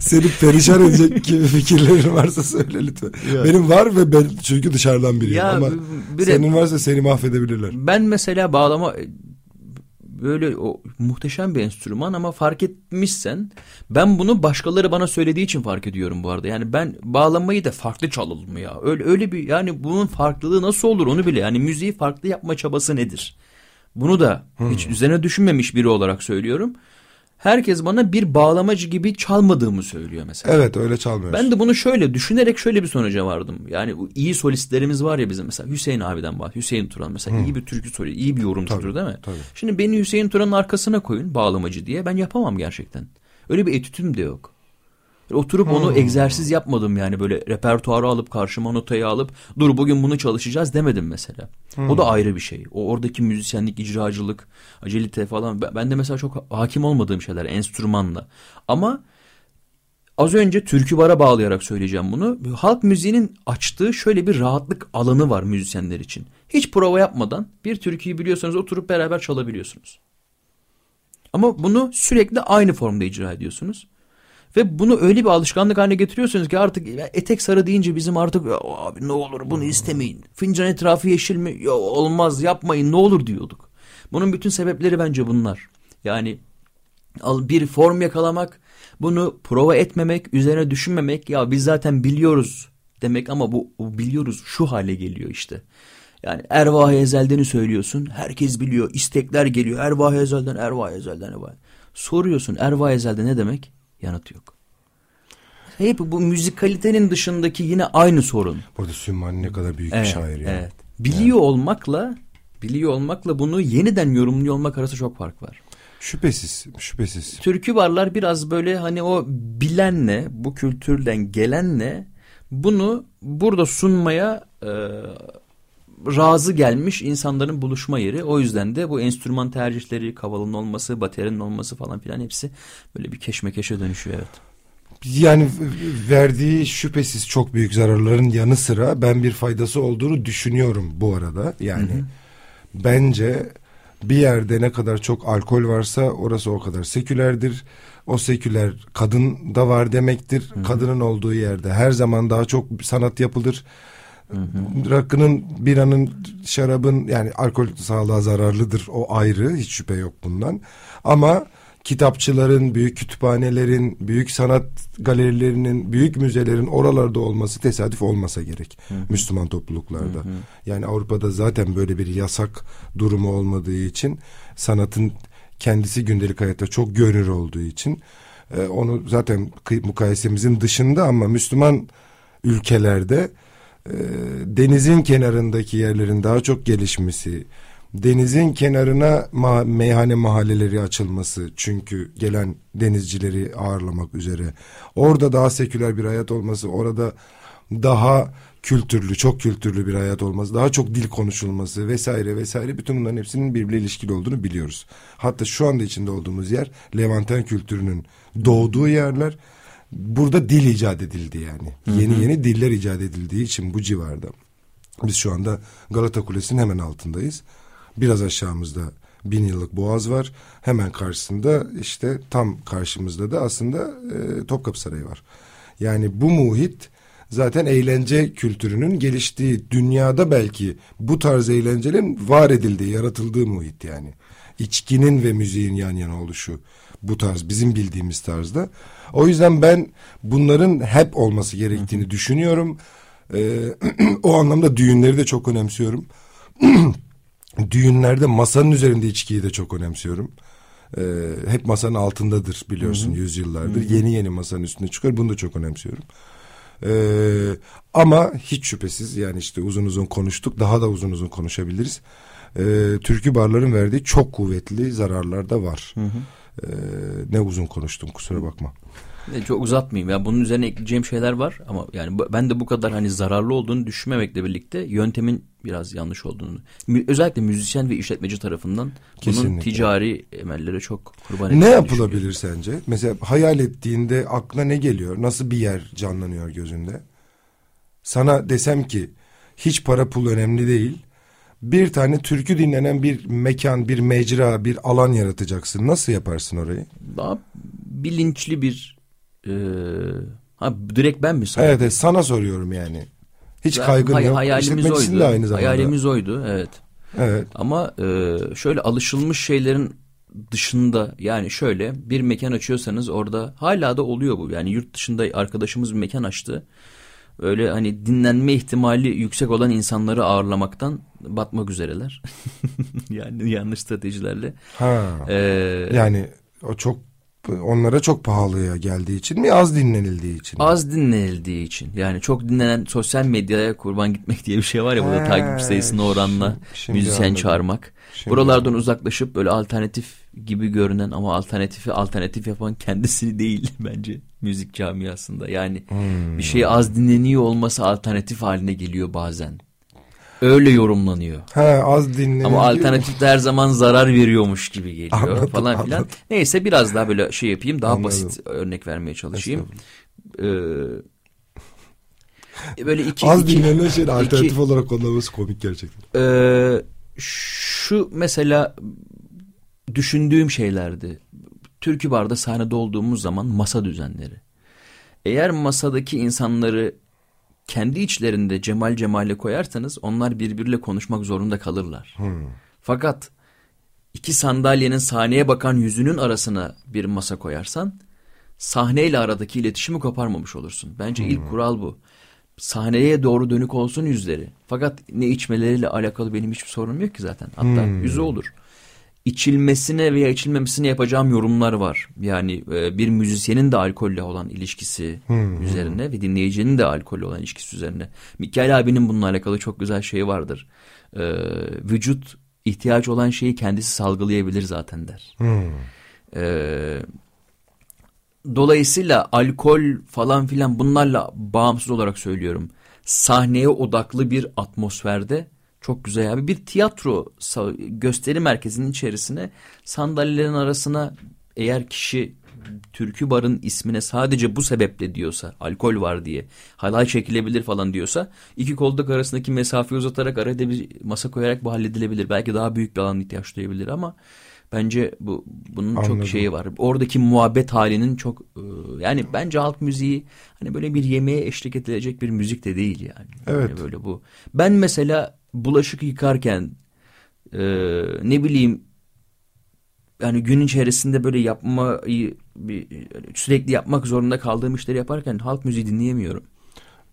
Seni perişan edecek gibi fikirlerin varsa söyle lütfen. Benim var ve ben çünkü dışarıdan biriyim Ya, ama bir de- senin varsa seni mahvedebilirler. Ben mesela bağlama böyle o muhteşem bir enstrüman ama fark etmişsen ben bunu başkaları bana söylediği için fark ediyorum bu arada. Yani ben bağlamayı da farklı çalalım ya. Öyle öyle bir yani bunun farklılığı nasıl olur onu bile. Yani müziği farklı yapma çabası nedir? Bunu da hiç üzerine düşünmemiş biri olarak söylüyorum. Herkes bana bir bağlamacı gibi çalmadığımı söylüyor mesela. Evet öyle çalmıyoruz. Ben de bunu şöyle düşünerek şöyle bir sonuca vardım. Yani iyi solistlerimiz var ya bizim mesela Hüseyin abiden bahsediyor. Hüseyin Turan mesela iyi bir türkü solisti, iyi bir yorumcudur değil mi? tabii. Şimdi beni Hüseyin Turan'ın arkasına koyun bağlamacı diye ben yapamam gerçekten. Öyle bir etütüm de yok. Oturup onu Hmm. egzersiz yapmadım yani böyle repertuarı alıp karşıma notayı alıp dur bugün bunu çalışacağız demedim mesela. O Hmm. da ayrı bir şey. O oradaki müzisyenlik, icracılık, acelite falan ben de mesela çok hakim olmadığım şeyler enstrümanla. Ama az önce türkü bara bağlayarak söyleyeceğim bunu. Halk müziğinin açtığı şöyle bir rahatlık alanı var müzisyenler için. Hiç prova yapmadan bir türküyü biliyorsanız oturup beraber çalabiliyorsunuz. Ama bunu sürekli aynı formda icra ediyorsunuz. Ve bunu öyle bir alışkanlık haline getiriyorsunuz ki artık etek sarı deyince bizim artık "Ya abi ne olur bunu istemeyin. Fincan etrafı yeşil mi? Ya olmaz yapmayın ne olur diyorduk. Bunun bütün sebepleri bence bunlar. Yani bir form yakalamak, bunu prova etmemek, üzerine düşünmemek ya biz zaten biliyoruz demek ama bu, biliyoruz şu hale geliyor işte. Yani Ervah-ı Ezel'deni söylüyorsun. Herkes biliyor. istekler geliyor. Ervah-ı Ezel'den, Ervah-ı Ezel'den, Ervah. Soruyorsun Ervah-ı Ezel'de ne demek? Yanıt yok. Hep bu müzikalitenin dışındaki yine aynı sorun. Burada Sümmani ne kadar büyük bir Evet, şair ya. evet. Biliyor olmakla biliyor olmakla bunu yeniden yorumluyor olmak arasında çok fark var. Şüphesiz, şüphesiz. Türkü varlar biraz böyle hani o bilenle bu kültürden gelenle bunu burada sunmaya e, razı gelmiş insanların buluşma yeri. O yüzden de bu enstrüman tercihleri, kavalın olması, baterinin olması falan filan hepsi böyle bir keşmekeşe dönüşüyor evet. Yani verdiği şüphesiz çok büyük zararların yanı sıra ben bir faydası olduğunu düşünüyorum bu arada. Yani bence bir yerde ne kadar çok alkol varsa orası o kadar sekülerdir. O seküler kadın da var demektir. Kadının olduğu yerde her zaman daha çok sanat yapılır. Rakının, biranın, şarabın yani alkol sağlığa zararlıdır. O ayrı hiç şüphe yok bundan. Ama kitapçıların, büyük kütüphanelerin, büyük sanat galerilerinin, büyük müzelerin oralarda olması tesadüf olmasa gerek. Müslüman topluluklarda. Yani Avrupa'da zaten böyle bir yasak durumu olmadığı için sanatın kendisi gündelik hayatta çok görünür olduğu için e, onu zaten kıy- mukayesemizin dışında ama Müslüman ülkelerde e, denizin kenarındaki yerlerin daha çok gelişmesi, denizin kenarına ma- meyhane mahalleleri açılması çünkü gelen denizcileri ağırlamak üzere. Orada daha seküler bir hayat olması, orada daha kültürlü, çok kültürlü bir hayat olması, daha çok dil konuşulması vesaire vesaire bütün bunların hepsinin birbiriyle ilişkili olduğunu biliyoruz. Hatta şu anda içinde olduğumuz yer Levanten kültürünün doğduğu yerler. Burada dil icat edildi yani. Yeni yeni diller icat edildiği için bu civarda. Biz şu anda Galata Kulesi'nin hemen altındayız. Biraz aşağımızda bin yıllık boğaz var. Hemen karşısında işte tam karşımızda da aslında e, Topkapı Sarayı var. Yani bu muhit zaten eğlence kültürünün geliştiği dünyada belki bu tarz eğlencelerin var edildiği, yaratıldığı muhit yani. İçkinin ve müziğin yan yana oluşu bu tarz bizim bildiğimiz tarzda. O yüzden ben bunların hep olması gerektiğini düşünüyorum. Ee, o anlamda düğünleri de çok önemsiyorum. Düğünlerde masanın üzerinde içkiyi de çok önemsiyorum. Ee, hep masanın altındadır biliyorsun yüzyıllardır. Yeni yeni masanın üstüne çıkar. Bunu da çok önemsiyorum. Ee, ama hiç şüphesiz yani işte uzun uzun konuştuk. Daha da uzun uzun konuşabiliriz. Ee, türkü barların verdiği çok kuvvetli zararlar da var. Ee, ne uzun konuştum kusura bakma. Çok uzatmayayım. Ya bunun üzerine ekleyeceğim şeyler var ama yani ben de bu kadar hani zararlı olduğunu düşünmemekle birlikte yöntemin biraz yanlış olduğunu. Özellikle müzisyen ve işletmeci tarafından bunun Kesinlikle. ticari emellere çok kurban Ne yapılabilir sence? Mesela hayal ettiğinde aklına ne geliyor? Nasıl bir yer canlanıyor gözünde? Sana desem ki hiç para pul önemli değil. Bir tane türkü dinlenen bir mekan, bir mecra, bir alan yaratacaksın. Nasıl yaparsın orayı? Daha bilinçli bir e, ha direkt ben mi sana? Evet, evet sana soruyorum yani. Hiç Ben- kaygın hay- yok. Hayalimiz oydu. de aynı zamanda. Hayalimiz oydu evet. Evet. Ama e, şöyle alışılmış şeylerin dışında yani şöyle bir mekan açıyorsanız orada hala da oluyor bu. Yani yurt dışında arkadaşımız bir mekan açtı. Öyle hani dinlenme ihtimali yüksek olan insanları ağırlamaktan batmak üzereler. yani yanlış stratejilerle. Ha. Ee, Yani o çok onlara çok pahalıya geldiği için mi az dinlenildiği için mi? Az dinlenildiği için. Yani çok dinlenen sosyal medyaya kurban gitmek diye bir şey var ya burada He, takipçi sayısına oranla şimdi müzisyen anladım. çağırmak. Şimdi Buralardan uzaklaşıp böyle alternatif gibi görünen ama alternatifi alternatif yapan kendisi değil bence müzik camiasında. Yani Hmm. bir şey az dinleniyor olması alternatif haline geliyor bazen. Öyle yorumlanıyor. He az dinleniliyor. Ama alternatif de her zaman zarar veriyormuş gibi geliyor Anladım, falan filan. anladım. Neyse biraz daha böyle şey yapayım daha Anladım. basit örnek vermeye çalışayım. Ee, böyle iki, Az iki- dinlenen şeyin alternatif iki- olarak kullanılması komik gerçekten. Ee, şu mesela düşündüğüm şeylerdi. Türkü barda sahnede olduğumuz zaman masa düzenleri. Eğer masadaki insanları kendi içlerinde cemal cemale koyarsanız onlar birbiriyle konuşmak zorunda kalırlar. Fakat iki sandalyenin sahneye bakan yüzünün arasına bir masa koyarsan sahneyle aradaki iletişimi koparmamış olursun. Bence ilk kural bu. Sahneye doğru dönük olsun yüzleri. Fakat ne içmeleriyle alakalı benim hiçbir sorunum yok ki zaten. Hatta yüzü olur. İçilmesine veya içilmemesine yapacağım yorumlar var. Yani e, bir müzisyenin de alkolle olan ilişkisi üzerine ve dinleyicinin de alkolle olan ilişkisi üzerine. Mikail abinin bununla alakalı çok güzel şeyi vardır. E, vücut ihtiyaç olan şeyi kendisi salgılayabilir zaten der. E, dolayısıyla alkol falan filan bunlarla bağımsız olarak söylüyorum. Sahneye odaklı bir atmosferde çok güzel abi. Bir tiyatro gösteri merkezinin içerisine sandalyelerin arasına eğer kişi türkü barın ismine sadece bu sebeple diyorsa alkol var diye halay çekilebilir falan diyorsa iki koltuk arasındaki mesafeyi uzatarak arada bir masa koyarak bu halledilebilir. Belki daha büyük bir alan ihtiyaç duyabilir ama bence bu bunun Anladım. çok şeyi var. Oradaki muhabbet halinin çok yani bence halk müziği hani böyle bir yemeğe eşlik edilecek bir müzik de değil yani. Evet. Yani böyle bu. Ben mesela bulaşık yıkarken e, ne bileyim yani gün içerisinde böyle yapmayı bir, sürekli yapmak zorunda kaldığım işleri yaparken halk müziği dinleyemiyorum.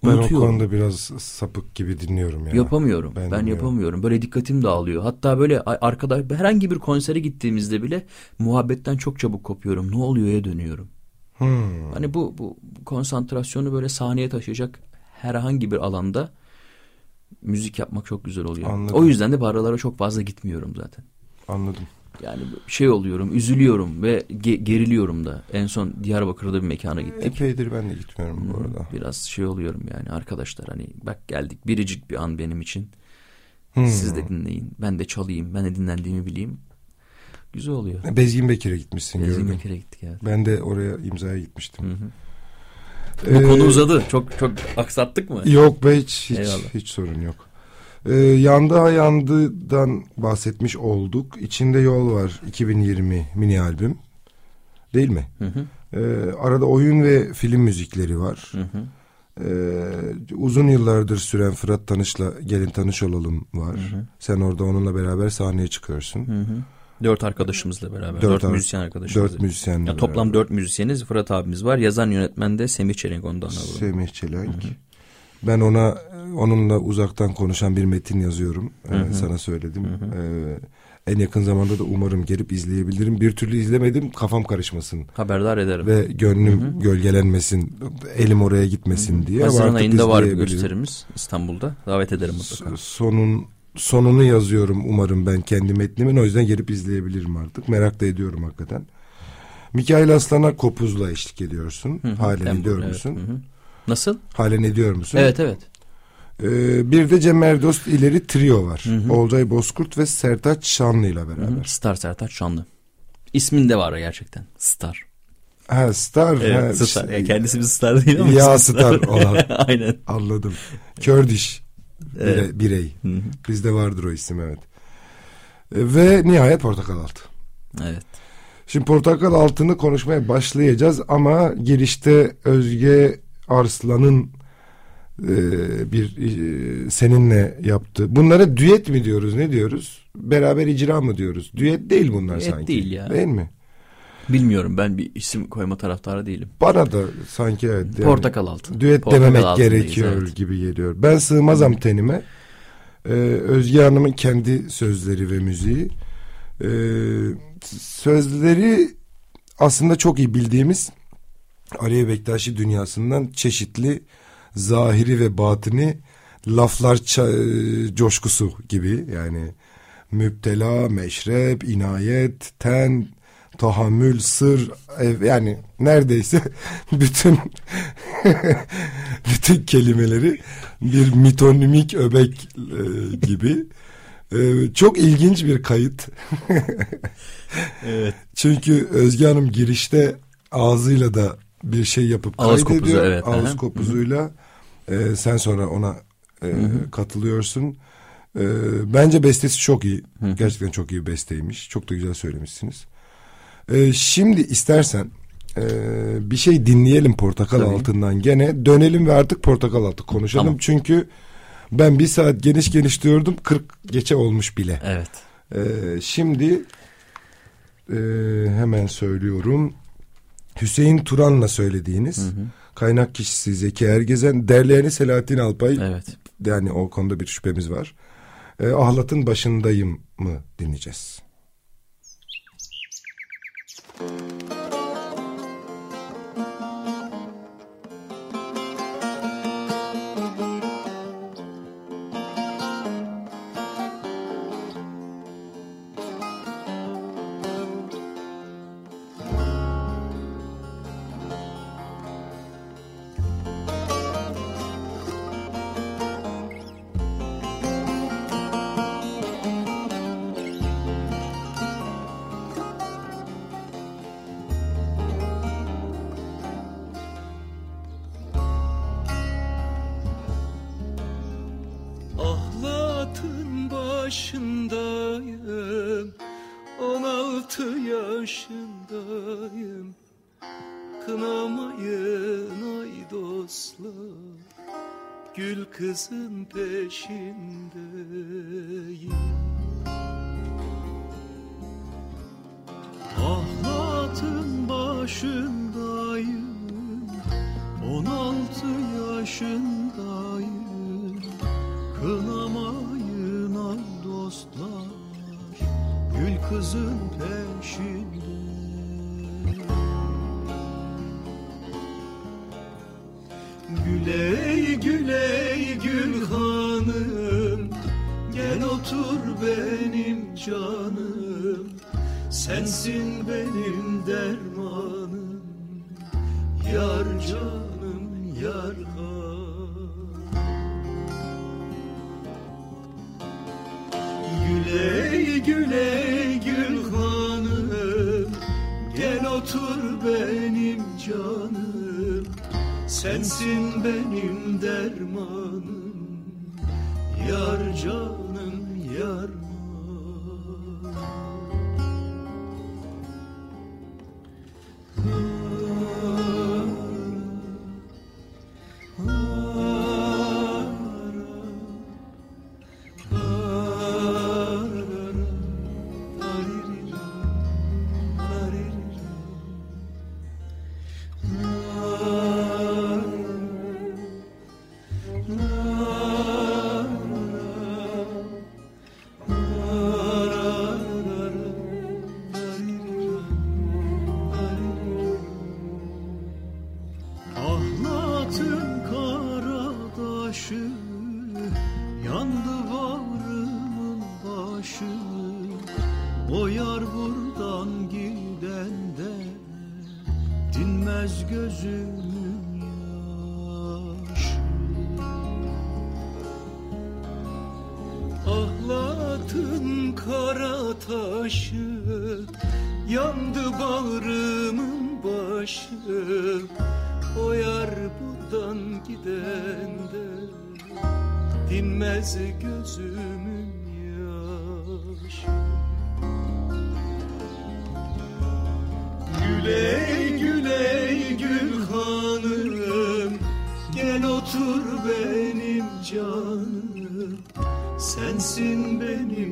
Ben o konuda biraz sapık gibi dinliyorum ya. Yapamıyorum. Ben Ben, yapamıyorum. Böyle dikkatim dağılıyor. Hatta böyle a- arkada herhangi bir konsere gittiğimizde bile muhabbetten çok çabuk kopuyorum. Ne oluyor'ya dönüyorum. Hmm. Hani bu, bu konsantrasyonu böyle sahneye taşıyacak herhangi bir alanda müzik yapmak çok güzel oluyor. Anladım. O yüzden de barlara çok fazla gitmiyorum zaten. Anladım. Yani şey oluyorum, üzülüyorum ve ge- geriliyorum da. En son Diyarbakır'da bir mekana gittik. Epeydir ben de gitmiyorum bu arada. Biraz şey oluyorum yani arkadaşlar hani bak geldik biricik bir an benim için. Hmm. Siz de dinleyin. Ben de çalayım. Ben de dinlendiğimi bileyim. Güzel oluyor. Bezgin Bekir'e gitmişsin Gezgin gördüm. Bekir'e gittik evet. Ben de oraya imzaya gitmiştim. Hı hı. Ee, Bu konu uzadı. Çok çok aksattık mı? Yok be hiç hiç, Eyvallah. hiç sorun yok. Ee, yandı ha yandıdan bahsetmiş olduk. İçinde yol var 2020 mini albüm. Değil mi? Hı hı. Ee, arada oyun ve film müzikleri var. Hı hı. Ee, uzun yıllardır süren Fırat Tanış'la Gelin Tanış Olalım var. Sen orada onunla beraber sahneye çıkıyorsun. Hı hı. Dört arkadaşımızla beraber. Dört Dört, ar- müzisyen arkadaşımızla. Dört müzisyenle Ya toplam beraber. dört müzisyeniz. Fırat abimiz var. Yazan yönetmen de Semih Çelenk ondan alalım. Semih Çelenk. Ben ona onunla uzaktan konuşan bir metin yazıyorum. Ee, sana söyledim. Ee, en yakın zamanda da umarım gelip izleyebilirim. Bir türlü izlemedim kafam karışmasın. Haberdar ederim. Ve gönlüm gölgelenmesin. Elim oraya gitmesin diye. Ama Haziran ayında var gösterimiz İstanbul'da. Davet ederim mutlaka. Sonun sonunu yazıyorum umarım ben kendi metnimin. O yüzden gelip izleyebilirim artık. Merak da ediyorum hakikaten. Mikail Aslan'a kopuzla eşlik ediyorsun. Hı hı. Halen Tembur, ediyor evet. musun? Hı hı. Nasıl? Halen ediyor musun? Evet evet. Ee, bir de Cem Erdost ileri trio var. Hı hı. Olcay Bozkurt ve Sertaç Şanlı ile Hı beraber. hı. Star Sertaç Şanlı. İsminde var gerçekten. Star. Ha Star. ha, Evet, Star. şey- Yani kendisi bir star değil ama. Ya ismi Star olan. Aynen. Anladım. Kördiş Evet. Bire- birey. Hı hı. Bizde vardır o isim evet. Ee, Ve nihayet Portakal Altı. Evet. Şimdi Portakal Altı'nı konuşmaya başlayacağız ama girişte Özge Arslan'ın e, bir e, seninle yaptı. Bunlara düet mi diyoruz ne diyoruz? Beraber icra mı diyoruz? Düet değil bunlar Düet sanki. değil ya. Değil mi? Bilmiyorum ben bir isim koyma taraftarı değilim. Bana da sanki evet. yani Portakal altı. Düet Portakal dememek altındayız, gerekiyor evet. gibi geliyor. Ben sığmazam tenime. Ee, Özge Hanım'ın kendi sözleri ve müziği. Ee, sözleri aslında çok iyi bildiğimiz Aliye Bektaşi dünyasından çeşitli zahiri ve batini laflar ça- coşkusu gibi yani müptela, meşrep, inayet, ten, tahammül, sır yani neredeyse bütün bütün kelimeleri bir mitonimik öbek e, gibi. E, çok ilginç bir kayıt. Evet. Çünkü Özge Hanım girişte ağzıyla da bir şey yapıp Ağız kaydediyor. kopuzu, evet. Ağız Aha. kopuzuyla. E, sen sonra ona e, katılıyorsun. E, bence bestesi çok iyi. Gerçekten çok iyi besteymiş. Çok da güzel söylemişsiniz. E, şimdi istersen e, bir şey dinleyelim portakal Tabii. altından gene. Dönelim ve artık portakal altı konuşalım. Tamam. Çünkü ben bir saat geniş geniş diyordum. 40 geçe olmuş bile. Evet. Ee, şimdi e, hemen söylüyorum. Hüseyin Turan'la söylediğiniz kaynak kişisi Zeki Ergezen, derleyeni Selahattin Alpay. Evet. Yani o konuda bir şüphemiz var. Ee, Ahlat'ın başındayım mı dinleyeceğiz. Kızın Güley güley gül hanım Gel otur benim canım. Sensin benim dermanım Yar canım yar hanım Güley güley gül hanım Gel otur benim canım Sensin benim dermanım Sensin benim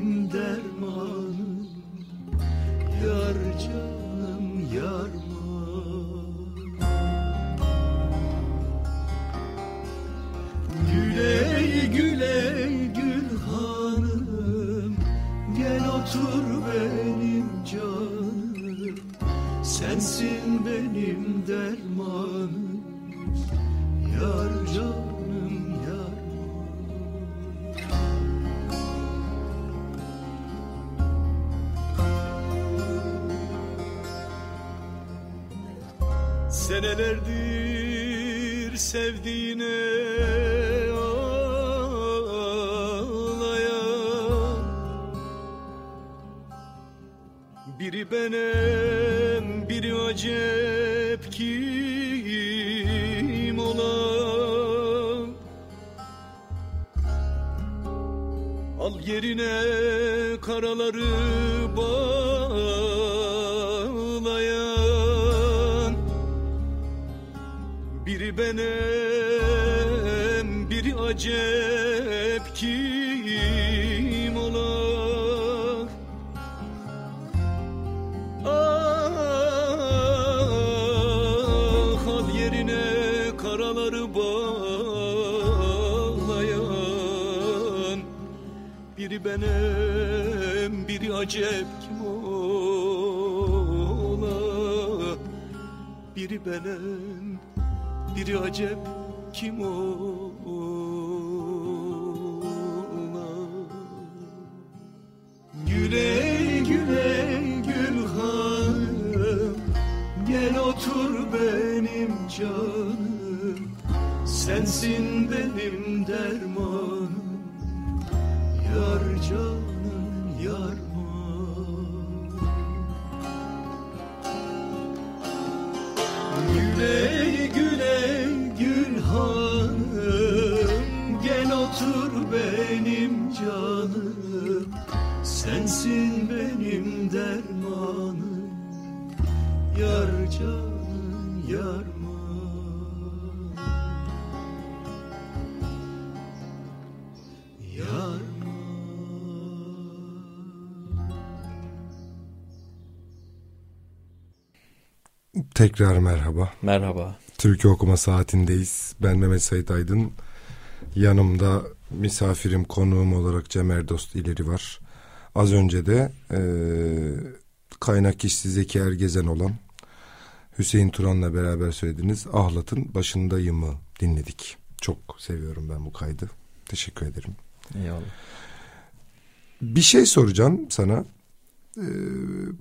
canım. Sensin benim dermanım Tekrar merhaba. Merhaba. Türkü okuma saatindeyiz. Ben Mehmet Sait Aydın. Yanımda misafirim, konuğum olarak Cem Erdost ileri var. Az önce de e, kaynak kişisi Zeki Ergezen olan Hüseyin Turan'la beraber söylediğiniz Ahlat'ın Başındayım'ı dinledik. Çok seviyorum ben bu kaydı. Teşekkür ederim. Eyvallah. Bir şey soracağım sana. Ee,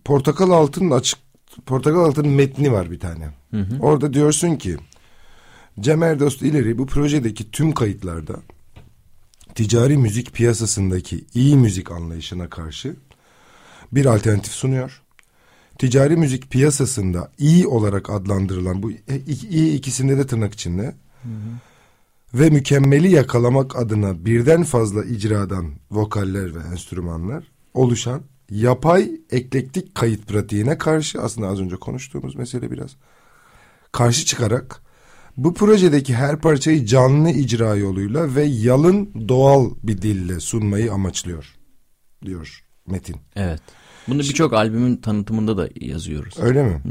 Portakal Altın'ın açık Portakal Altın'ın metni var bir tane. Hı hı. Orada diyorsun ki Cem Erdost ileri bu projedeki tüm kayıtlarda ticari müzik piyasasındaki iyi müzik anlayışına karşı bir alternatif sunuyor. Ticari müzik piyasasında iyi olarak adlandırılan bu iyi ikisinde de tırnak içinde ve mükemmeli yakalamak adına birden fazla icradan vokaller ve enstrümanlar oluşan yapay eklektik kayıt pratiğine karşı aslında az önce konuştuğumuz mesele biraz karşı çıkarak bu projedeki her parçayı canlı icra yoluyla ve yalın doğal bir dille sunmayı amaçlıyor diyor Metin. Evet. Bunu birçok albümün tanıtımında da yazıyoruz. Öyle mi?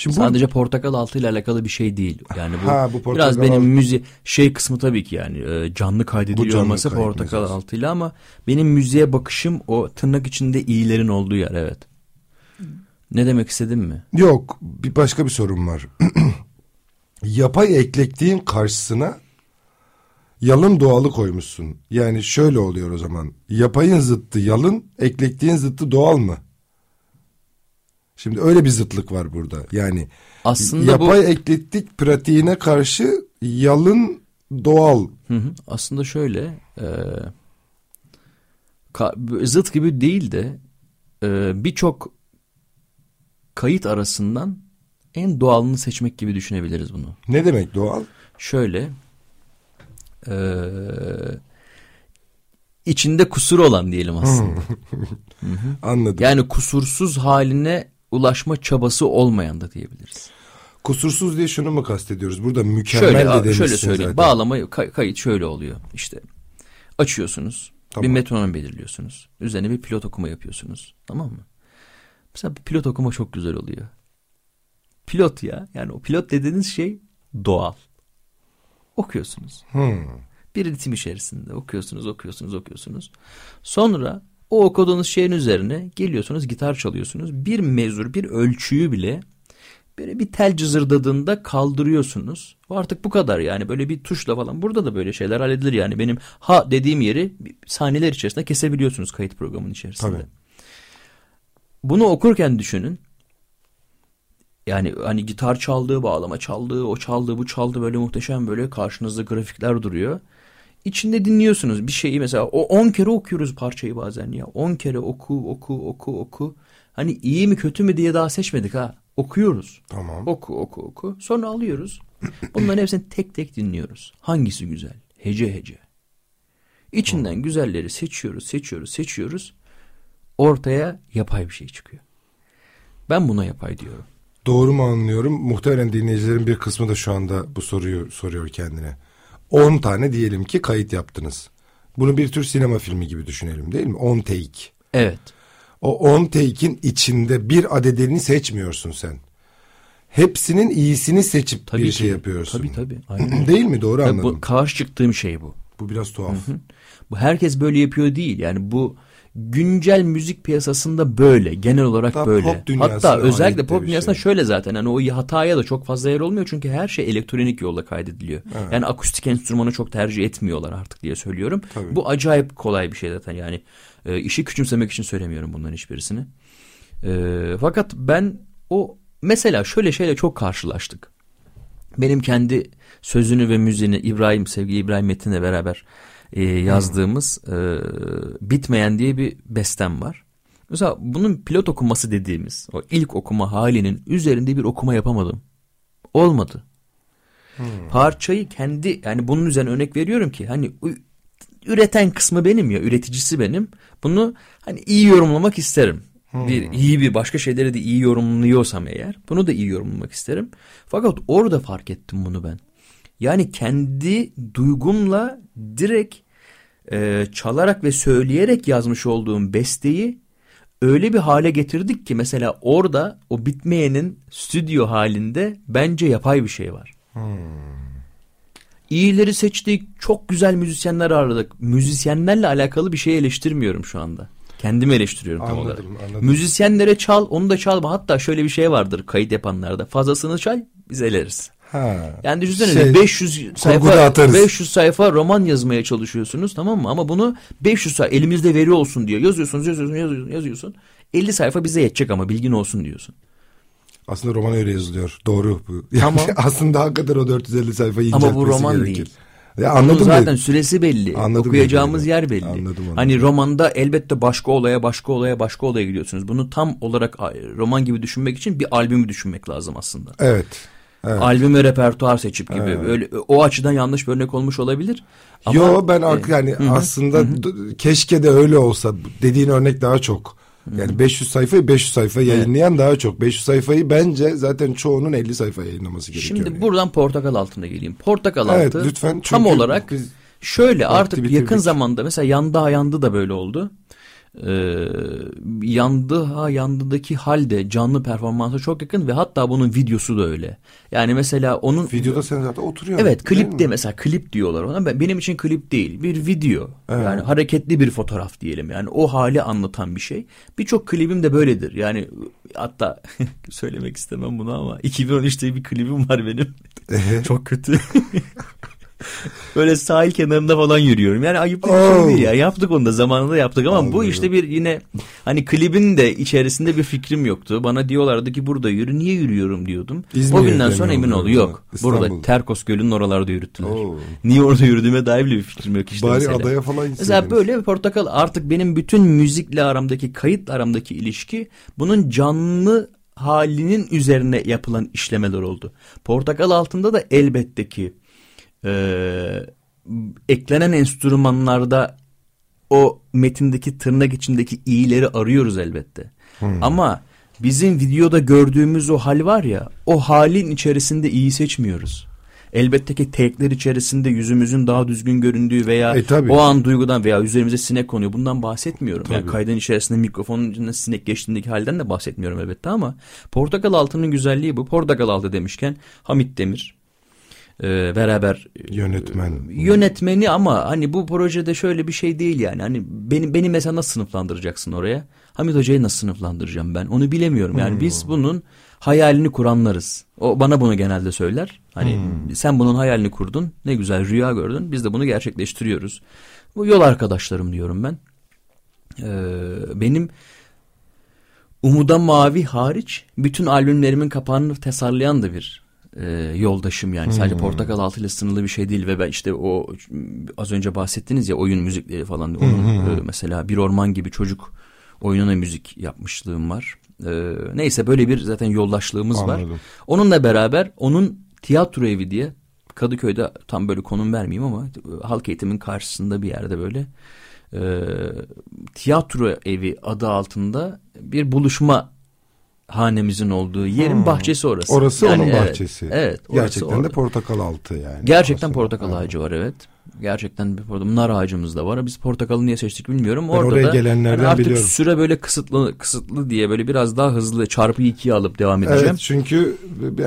Şimdi bu Sadece portakal altı ile alakalı bir şey değil. Yani bu, Ha, bu portakal biraz benim altı- müzi şey kısmı tabii ki yani e, canlı kaydediliyor Bu canlı olması portakal meselesi. altıyla ama benim müziğe bakışım o tırnak içinde iyilerin olduğu yer evet. Ne demek istedim mi? Yok bir başka bir sorun var. Yapay eklektiğin karşısına yalın doğalı koymuşsun. Yani şöyle oluyor o zaman. Yapayın zıttı yalın, eklektiğin zıttı doğal mı? Şimdi öyle bir zıtlık var burada. Yani Aslında yapay bu eklektik pratiğine karşı yalın doğal. Hı hı. aslında şöyle e, ka- zıt gibi değil de e, birçok kayıt arasından en doğalını seçmek gibi düşünebiliriz bunu. Ne demek doğal? Şöyle e, içinde kusur olan diyelim aslında. Anladım. Yani kusursuz haline ulaşma çabası olmayan da diyebiliriz. Kusursuz diye şunu mu kastediyoruz? Burada mükemmel Şöyle de demişsin şöyle söyleyeyim. zaten. Bağlama kay- kayıt şöyle oluyor. İşte açıyorsunuz. Tamam. Bir metronom belirliyorsunuz. Üzerine bir pilot okuma yapıyorsunuz. Tamam mı? Mesela bir pilot okuma çok güzel oluyor. Pilot ya. Yani o pilot dediğiniz şey doğal. Okuyorsunuz. Hmm. Bir ritim içerisinde okuyorsunuz, okuyorsunuz, okuyorsunuz. Sonra o okuduğunuz şeyin üzerine geliyorsunuz, gitar çalıyorsunuz. Bir mezur, bir ölçüyü bile böyle bir tel cızırdadığında kaldırıyorsunuz. Artık bu kadar yani böyle bir tuşla falan. Burada da böyle şeyler halledilir yani. Benim ha dediğim yeri saniyeler içerisinde kesebiliyorsunuz kayıt programının içerisinde. Tabii. Bunu okurken düşünün. Yani hani gitar çaldığı, bağlama çaldığı, o çaldığı, bu çaldı böyle muhteşem böyle karşınızda grafikler duruyor. İçinde dinliyorsunuz bir şeyi mesela o 10 kere okuyoruz parçayı bazen ya. 10 kere oku, oku, oku, oku. Hani iyi mi kötü mü diye daha seçmedik ha. Okuyoruz. Tamam. Oku, oku, oku. Sonra alıyoruz. Bunların hepsini tek tek dinliyoruz. Hangisi güzel? Hece hece. İçinden güzelleri seçiyoruz, seçiyoruz, seçiyoruz. Ortaya yapay bir şey çıkıyor. Ben buna yapay diyorum. Doğru mu anlıyorum? Muhtemelen dinleyicilerin bir kısmı da şu anda bu soruyu soruyor kendine. 10 tane diyelim ki kayıt yaptınız. Bunu bir tür sinema filmi gibi düşünelim değil mi? 10 take. Evet. O 10 take'in içinde bir adedini seçmiyorsun sen. Hepsinin iyisini seçip Tabii bir ki. şey yapıyorsun. Tabii tabii. Aynen. Değil mi? Doğru Tabii anladım. bu karşı çıktığım şey bu. Bu biraz tuhaf. Bu herkes böyle yapıyor değil. Yani bu güncel müzik piyasasında böyle. Genel olarak Hatta böyle. pop Hatta özellikle pop dünyasında şey. şöyle zaten. Hani o hataya da çok fazla yer olmuyor. Çünkü her şey elektronik yolla kaydediliyor. Yani akustik enstrümanı çok tercih etmiyorlar artık diye söylüyorum. Tabii. Bu acayip kolay bir şey zaten. Yani e, işi küçümsemek için söylemiyorum bunların hiçbirisini. E, fakat ben o mesela şöyle şeyle çok karşılaştık. Benim kendi sözünü ve müziğini İbrahim sevgili İbrahim Metin'le beraber e, yazdığımız e, bitmeyen diye bir bestem var. Mesela bunun pilot okuması dediğimiz o ilk okuma halinin üzerinde bir okuma yapamadım. Olmadı. Parçayı kendi yani bunun üzerine örnek veriyorum ki hani üreten kısmı benim ya üreticisi benim. Bunu hani iyi yorumlamak isterim. Bir iyi bir başka şeyleri de iyi yorumluyorsam eğer bunu da iyi yorumlamak isterim. Fakat orada fark ettim bunu ben. Yani kendi duygumla direkt e, çalarak ve söyleyerek yazmış olduğum besteyi öyle bir hale getirdik ki mesela orada o bitmeyenin stüdyo halinde bence yapay bir şey var. İyileri seçtik, çok güzel müzisyenler aradık. Müzisyenlerle alakalı bir şey eleştirmiyorum şu anda. Kendimi eleştiriyorum tam Anladım, olarak. anladım. Müzisyenlere çal, onu da çalma. Hatta şöyle bir şey vardır kayıt yapanlarda. Fazlasını çal, biz eleriz. Ha. Yani düşünsene Şey, 500 kurguda sayfa atarız. 500 sayfa roman yazmaya çalışıyorsunuz tamam mı? Ama bunu 500 sayfa elimizde veri olsun diyor. Yazıyorsunuz, yazıyorsun, yazıyorsun, yazıyorsun. 50 sayfa bize yetecek ama bilgin olsun diyorsun. Aslında roman öyle yazılıyor. Doğru bu. Yani Tamam. aslında hakikaten o 450 sayfayı Ama bu inceltmesi roman gerekir. değil. Ya Bunun anladım zaten da- süresi belli. Anladım Okuyacağımız yer belli. Anladım, anladım. Hani romanda elbette başka olaya, başka olaya, başka olaya gidiyorsunuz. Bunu tam olarak roman gibi düşünmek için bir albümü düşünmek lazım aslında. Evet. Evet. Albüm ve repertuar seçip gibi. Öyle o açıdan yanlış bir örnek olmuş olabilir. Ama, Yo ben e, yani aslında d- keşke de öyle olsa. Dediğin örnek daha çok. Yani 500 sayfayı 500 sayfa yayınlayan daha çok. 500 sayfayı bence zaten çoğunun 50 sayfa yayınlaması gerekiyor. Şimdi yani. buradan portakal altına geleyim. Portakal Evet, altı lütfen. tam olarak şöyle artık yakın zamanda mesela yandı yandı da böyle oldu. Ee, yandı ha yandıdaki halde canlı performansa çok yakın ve hatta bunun videosu da öyle. Yani mesela onun videoda sen zaten oturuyorsun. Evet klip mi? de mesela klip diyorlar ona. Ben, benim için klip değil bir video. Yani hareketli bir fotoğraf diyelim. Yani o hali anlatan bir şey. Birçok klibim de böyledir. Yani hatta söylemek istemem bunu ama 2013'te bir klibim var benim. Çok kötü. Böyle sahil kenarında falan yürüyorum. Yani ayıp bir Oh. şey değil ya. Yaptık onu da zamanında yaptık ama bu Anlıyorum. işte bir yine hani klibin de içerisinde bir fikrim yoktu. Bana diyorlardı ki burada yürü. Niye yürüyorum diyordum. İzmir'de o günden sonra emin oluyor oldu. o Yok. zaman? Burada İstanbul. Terkos Gölü'nün oralarda yürüttüler. Oo. Niye orada yürüdüğüme dair bile bir fikrim yok işte Bari mesela. adaya falan Mesela gitseydiniz. böyle bir portakal artık benim bütün müzikle aramdaki kayıtla aramdaki ilişki bunun canlı halinin üzerine yapılan işlemeler oldu. Portakal altında da elbette ki e, eklenen enstrümanlarda o metindeki tırnak içindeki iyileri arıyoruz elbette. Ama bizim videoda gördüğümüz o hal var ya o halin içerisinde iyi seçmiyoruz. Elbette ki tekler içerisinde yüzümüzün daha düzgün göründüğü veya E, tabii. o an duygudan veya üzerimize sinek konuyor. Bundan bahsetmiyorum. Yani kaydın içerisinde mikrofonun içinde sinek geçtiğindeki halden de bahsetmiyorum elbette ama Portakal Altı'nın güzelliği bu. Portakal Altı demişken Hamit Demir e, beraber Yönetmen. yönetmeni ama hani bu projede şöyle bir şey değil yani. Hani beni beni mesela nasıl sınıflandıracaksın oraya? Hamit Hoca'yı nasıl sınıflandıracağım ben? Onu bilemiyorum. Yani Hmm. biz bunun hayalini kuranlarız. O bana bunu genelde söyler. Hani Hmm. sen bunun hayalini kurdun. Ne güzel rüya gördün. Biz de bunu gerçekleştiriyoruz. Bu yol arkadaşlarım diyorum ben. Ee, benim Umuda Mavi hariç bütün albümlerimin kapağını tasarlayan da bir e, yoldaşım yani. Sadece Hmm. Portakal Altı ile sınırlı bir şey değil ve ben işte o az önce bahsettiniz ya oyun müzikleri falan. Onun e, mesela Bir Orman gibi çocuk oyununa müzik yapmışlığım var. E, neyse böyle bir zaten yoldaşlığımız var. Anladım. Onunla beraber onun tiyatro evi diye Kadıköy'de tam böyle konum vermeyeyim ama e, halk eğitimin karşısında bir yerde böyle e, tiyatro evi adı altında bir buluşma hanemizin olduğu yerin Hmm. bahçesi orası. Orası onun evet, bahçesi. Evet. Gerçekten de portakal altı yani. Gerçekten Aslında. portakal ağacı var evet. Gerçekten bir portakal. Nar ağacımız da var. Biz portakalı niye seçtik bilmiyorum. Ben Orada oraya da gelenlerden hani artık biliyorum. süre böyle kısıtlı kısıtlı diye böyle biraz daha hızlı çarpı ikiye alıp devam edeceğim. Evet çünkü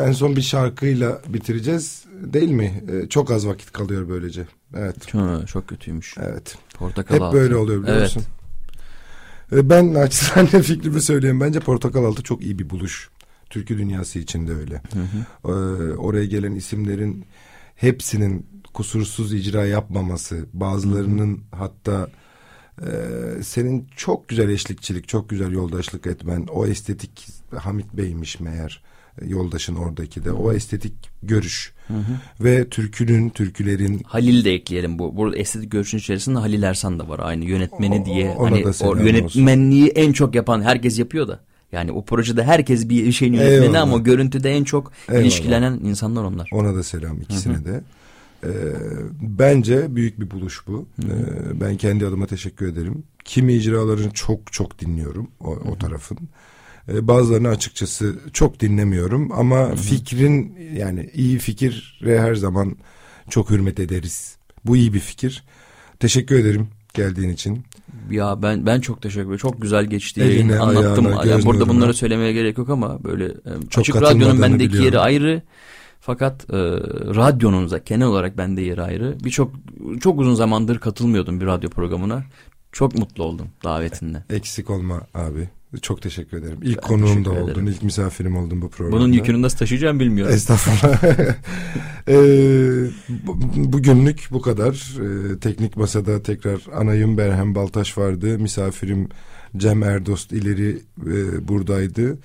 en son bir şarkıyla bitireceğiz değil mi? Ee, Çok az vakit kalıyor böylece. Evet. Ha, çok kötüymüş. Evet. Portakal Hep altı. böyle oluyor biliyor Evet. Ee, Ben naçizane fikrimi söyleyeyim. Bence Portakal Altı çok iyi bir buluş. Türkü dünyası için de öyle. Ee, oraya gelen isimlerin hepsinin kusursuz icra yapmaması, bazılarının hatta e, senin çok güzel eşlikçilik, çok güzel yoldaşlık etmen, o estetik Hamit Bey'miş meğer yoldaşın oradaki de o estetik görüş ve türkünün, türkülerin Halil de ekleyelim bu. Burada estetik görüşün içerisinde Halil Ersan da var aynı yönetmeni O- diye. Hani o selam olsun. yönetmenliği en çok yapan herkes yapıyor da. Yani o projede herkes bir şeyin yönetmeni Eyvallah. ama o görüntüde en çok Eyvallah. ilişkilenen insanlar onlar. Ona da selam ikisine de. Ee, bence büyük bir buluş bu. Ee, ben kendi adıma teşekkür ederim. Kimi icralarını çok çok dinliyorum o, o tarafın. Ee, bazılarını açıkçası çok dinlemiyorum ama fikrin yani iyi fikire her zaman çok hürmet ederiz. Bu iyi bir fikir. Teşekkür ederim geldiğin için. Ya ben ben çok teşekkür ederim. Çok güzel geçti Eline, yayın. Anlattım. ayağına, Yani burada bunları söylemeye gerek yok ama böyle e, Çok Açık Radyo'nun bendeki biliyorum. yeri ayrı. Fakat e, radyonun da genel olarak bende yeri ayrı. Birçok çok uzun zamandır katılmıyordum bir radyo programına. Çok mutlu oldum davetinle. Eksik olma abi. Çok teşekkür ederim. İlk Ben konuğum da ederim. oldun. ilk misafirim oldun bu programda. Bunun yükünü nasıl taşıyacağım bilmiyorum. Estağfurullah. Ee, bu- bugünlük bu kadar. Ee, teknik masada tekrar anayım Berhem Baltaş vardı. Misafirim Cem Erdost ileri e, buradaydı.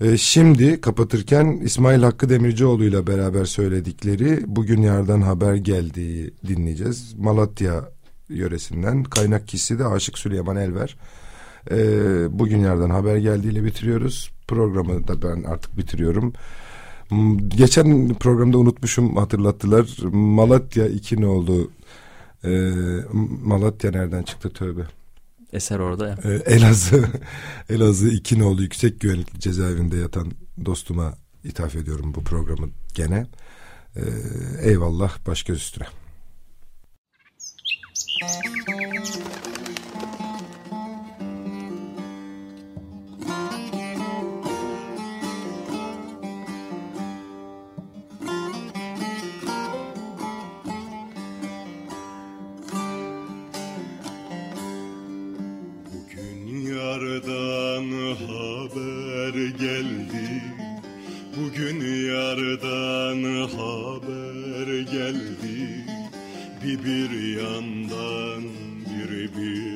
Ee, şimdi kapatırken İsmail Hakkı Demircioğlu ile beraber söyledikleri Bugün Yardan Haber Geldiği dinleyeceğiz. Malatya yöresinden. Kaynak kişisi de Aşık Süleyman Elver. Ee, Bugün Yardan Haber Geldiğiyle bitiriyoruz. Programı da ben artık bitiriyorum. M- Geçen programda unutmuşum hatırlattılar. Malatya 2 ne oldu? Ee, Malatya nereden çıktı tövbe? Eser orada ya. Ee, Elazığ Elazığ 2 ne oldu? Yüksek güvenlikli cezaevinde yatan dostuma ithaf ediyorum bu programı gene. Ee, eyvallah baş göz üstüne. Bugün haber geldi. Bir bir yandan bir bir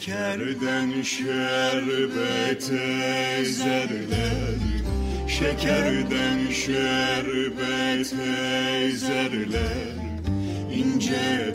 Şekerden şerbete ezerler. Şekerden şerbete ezerler. İnce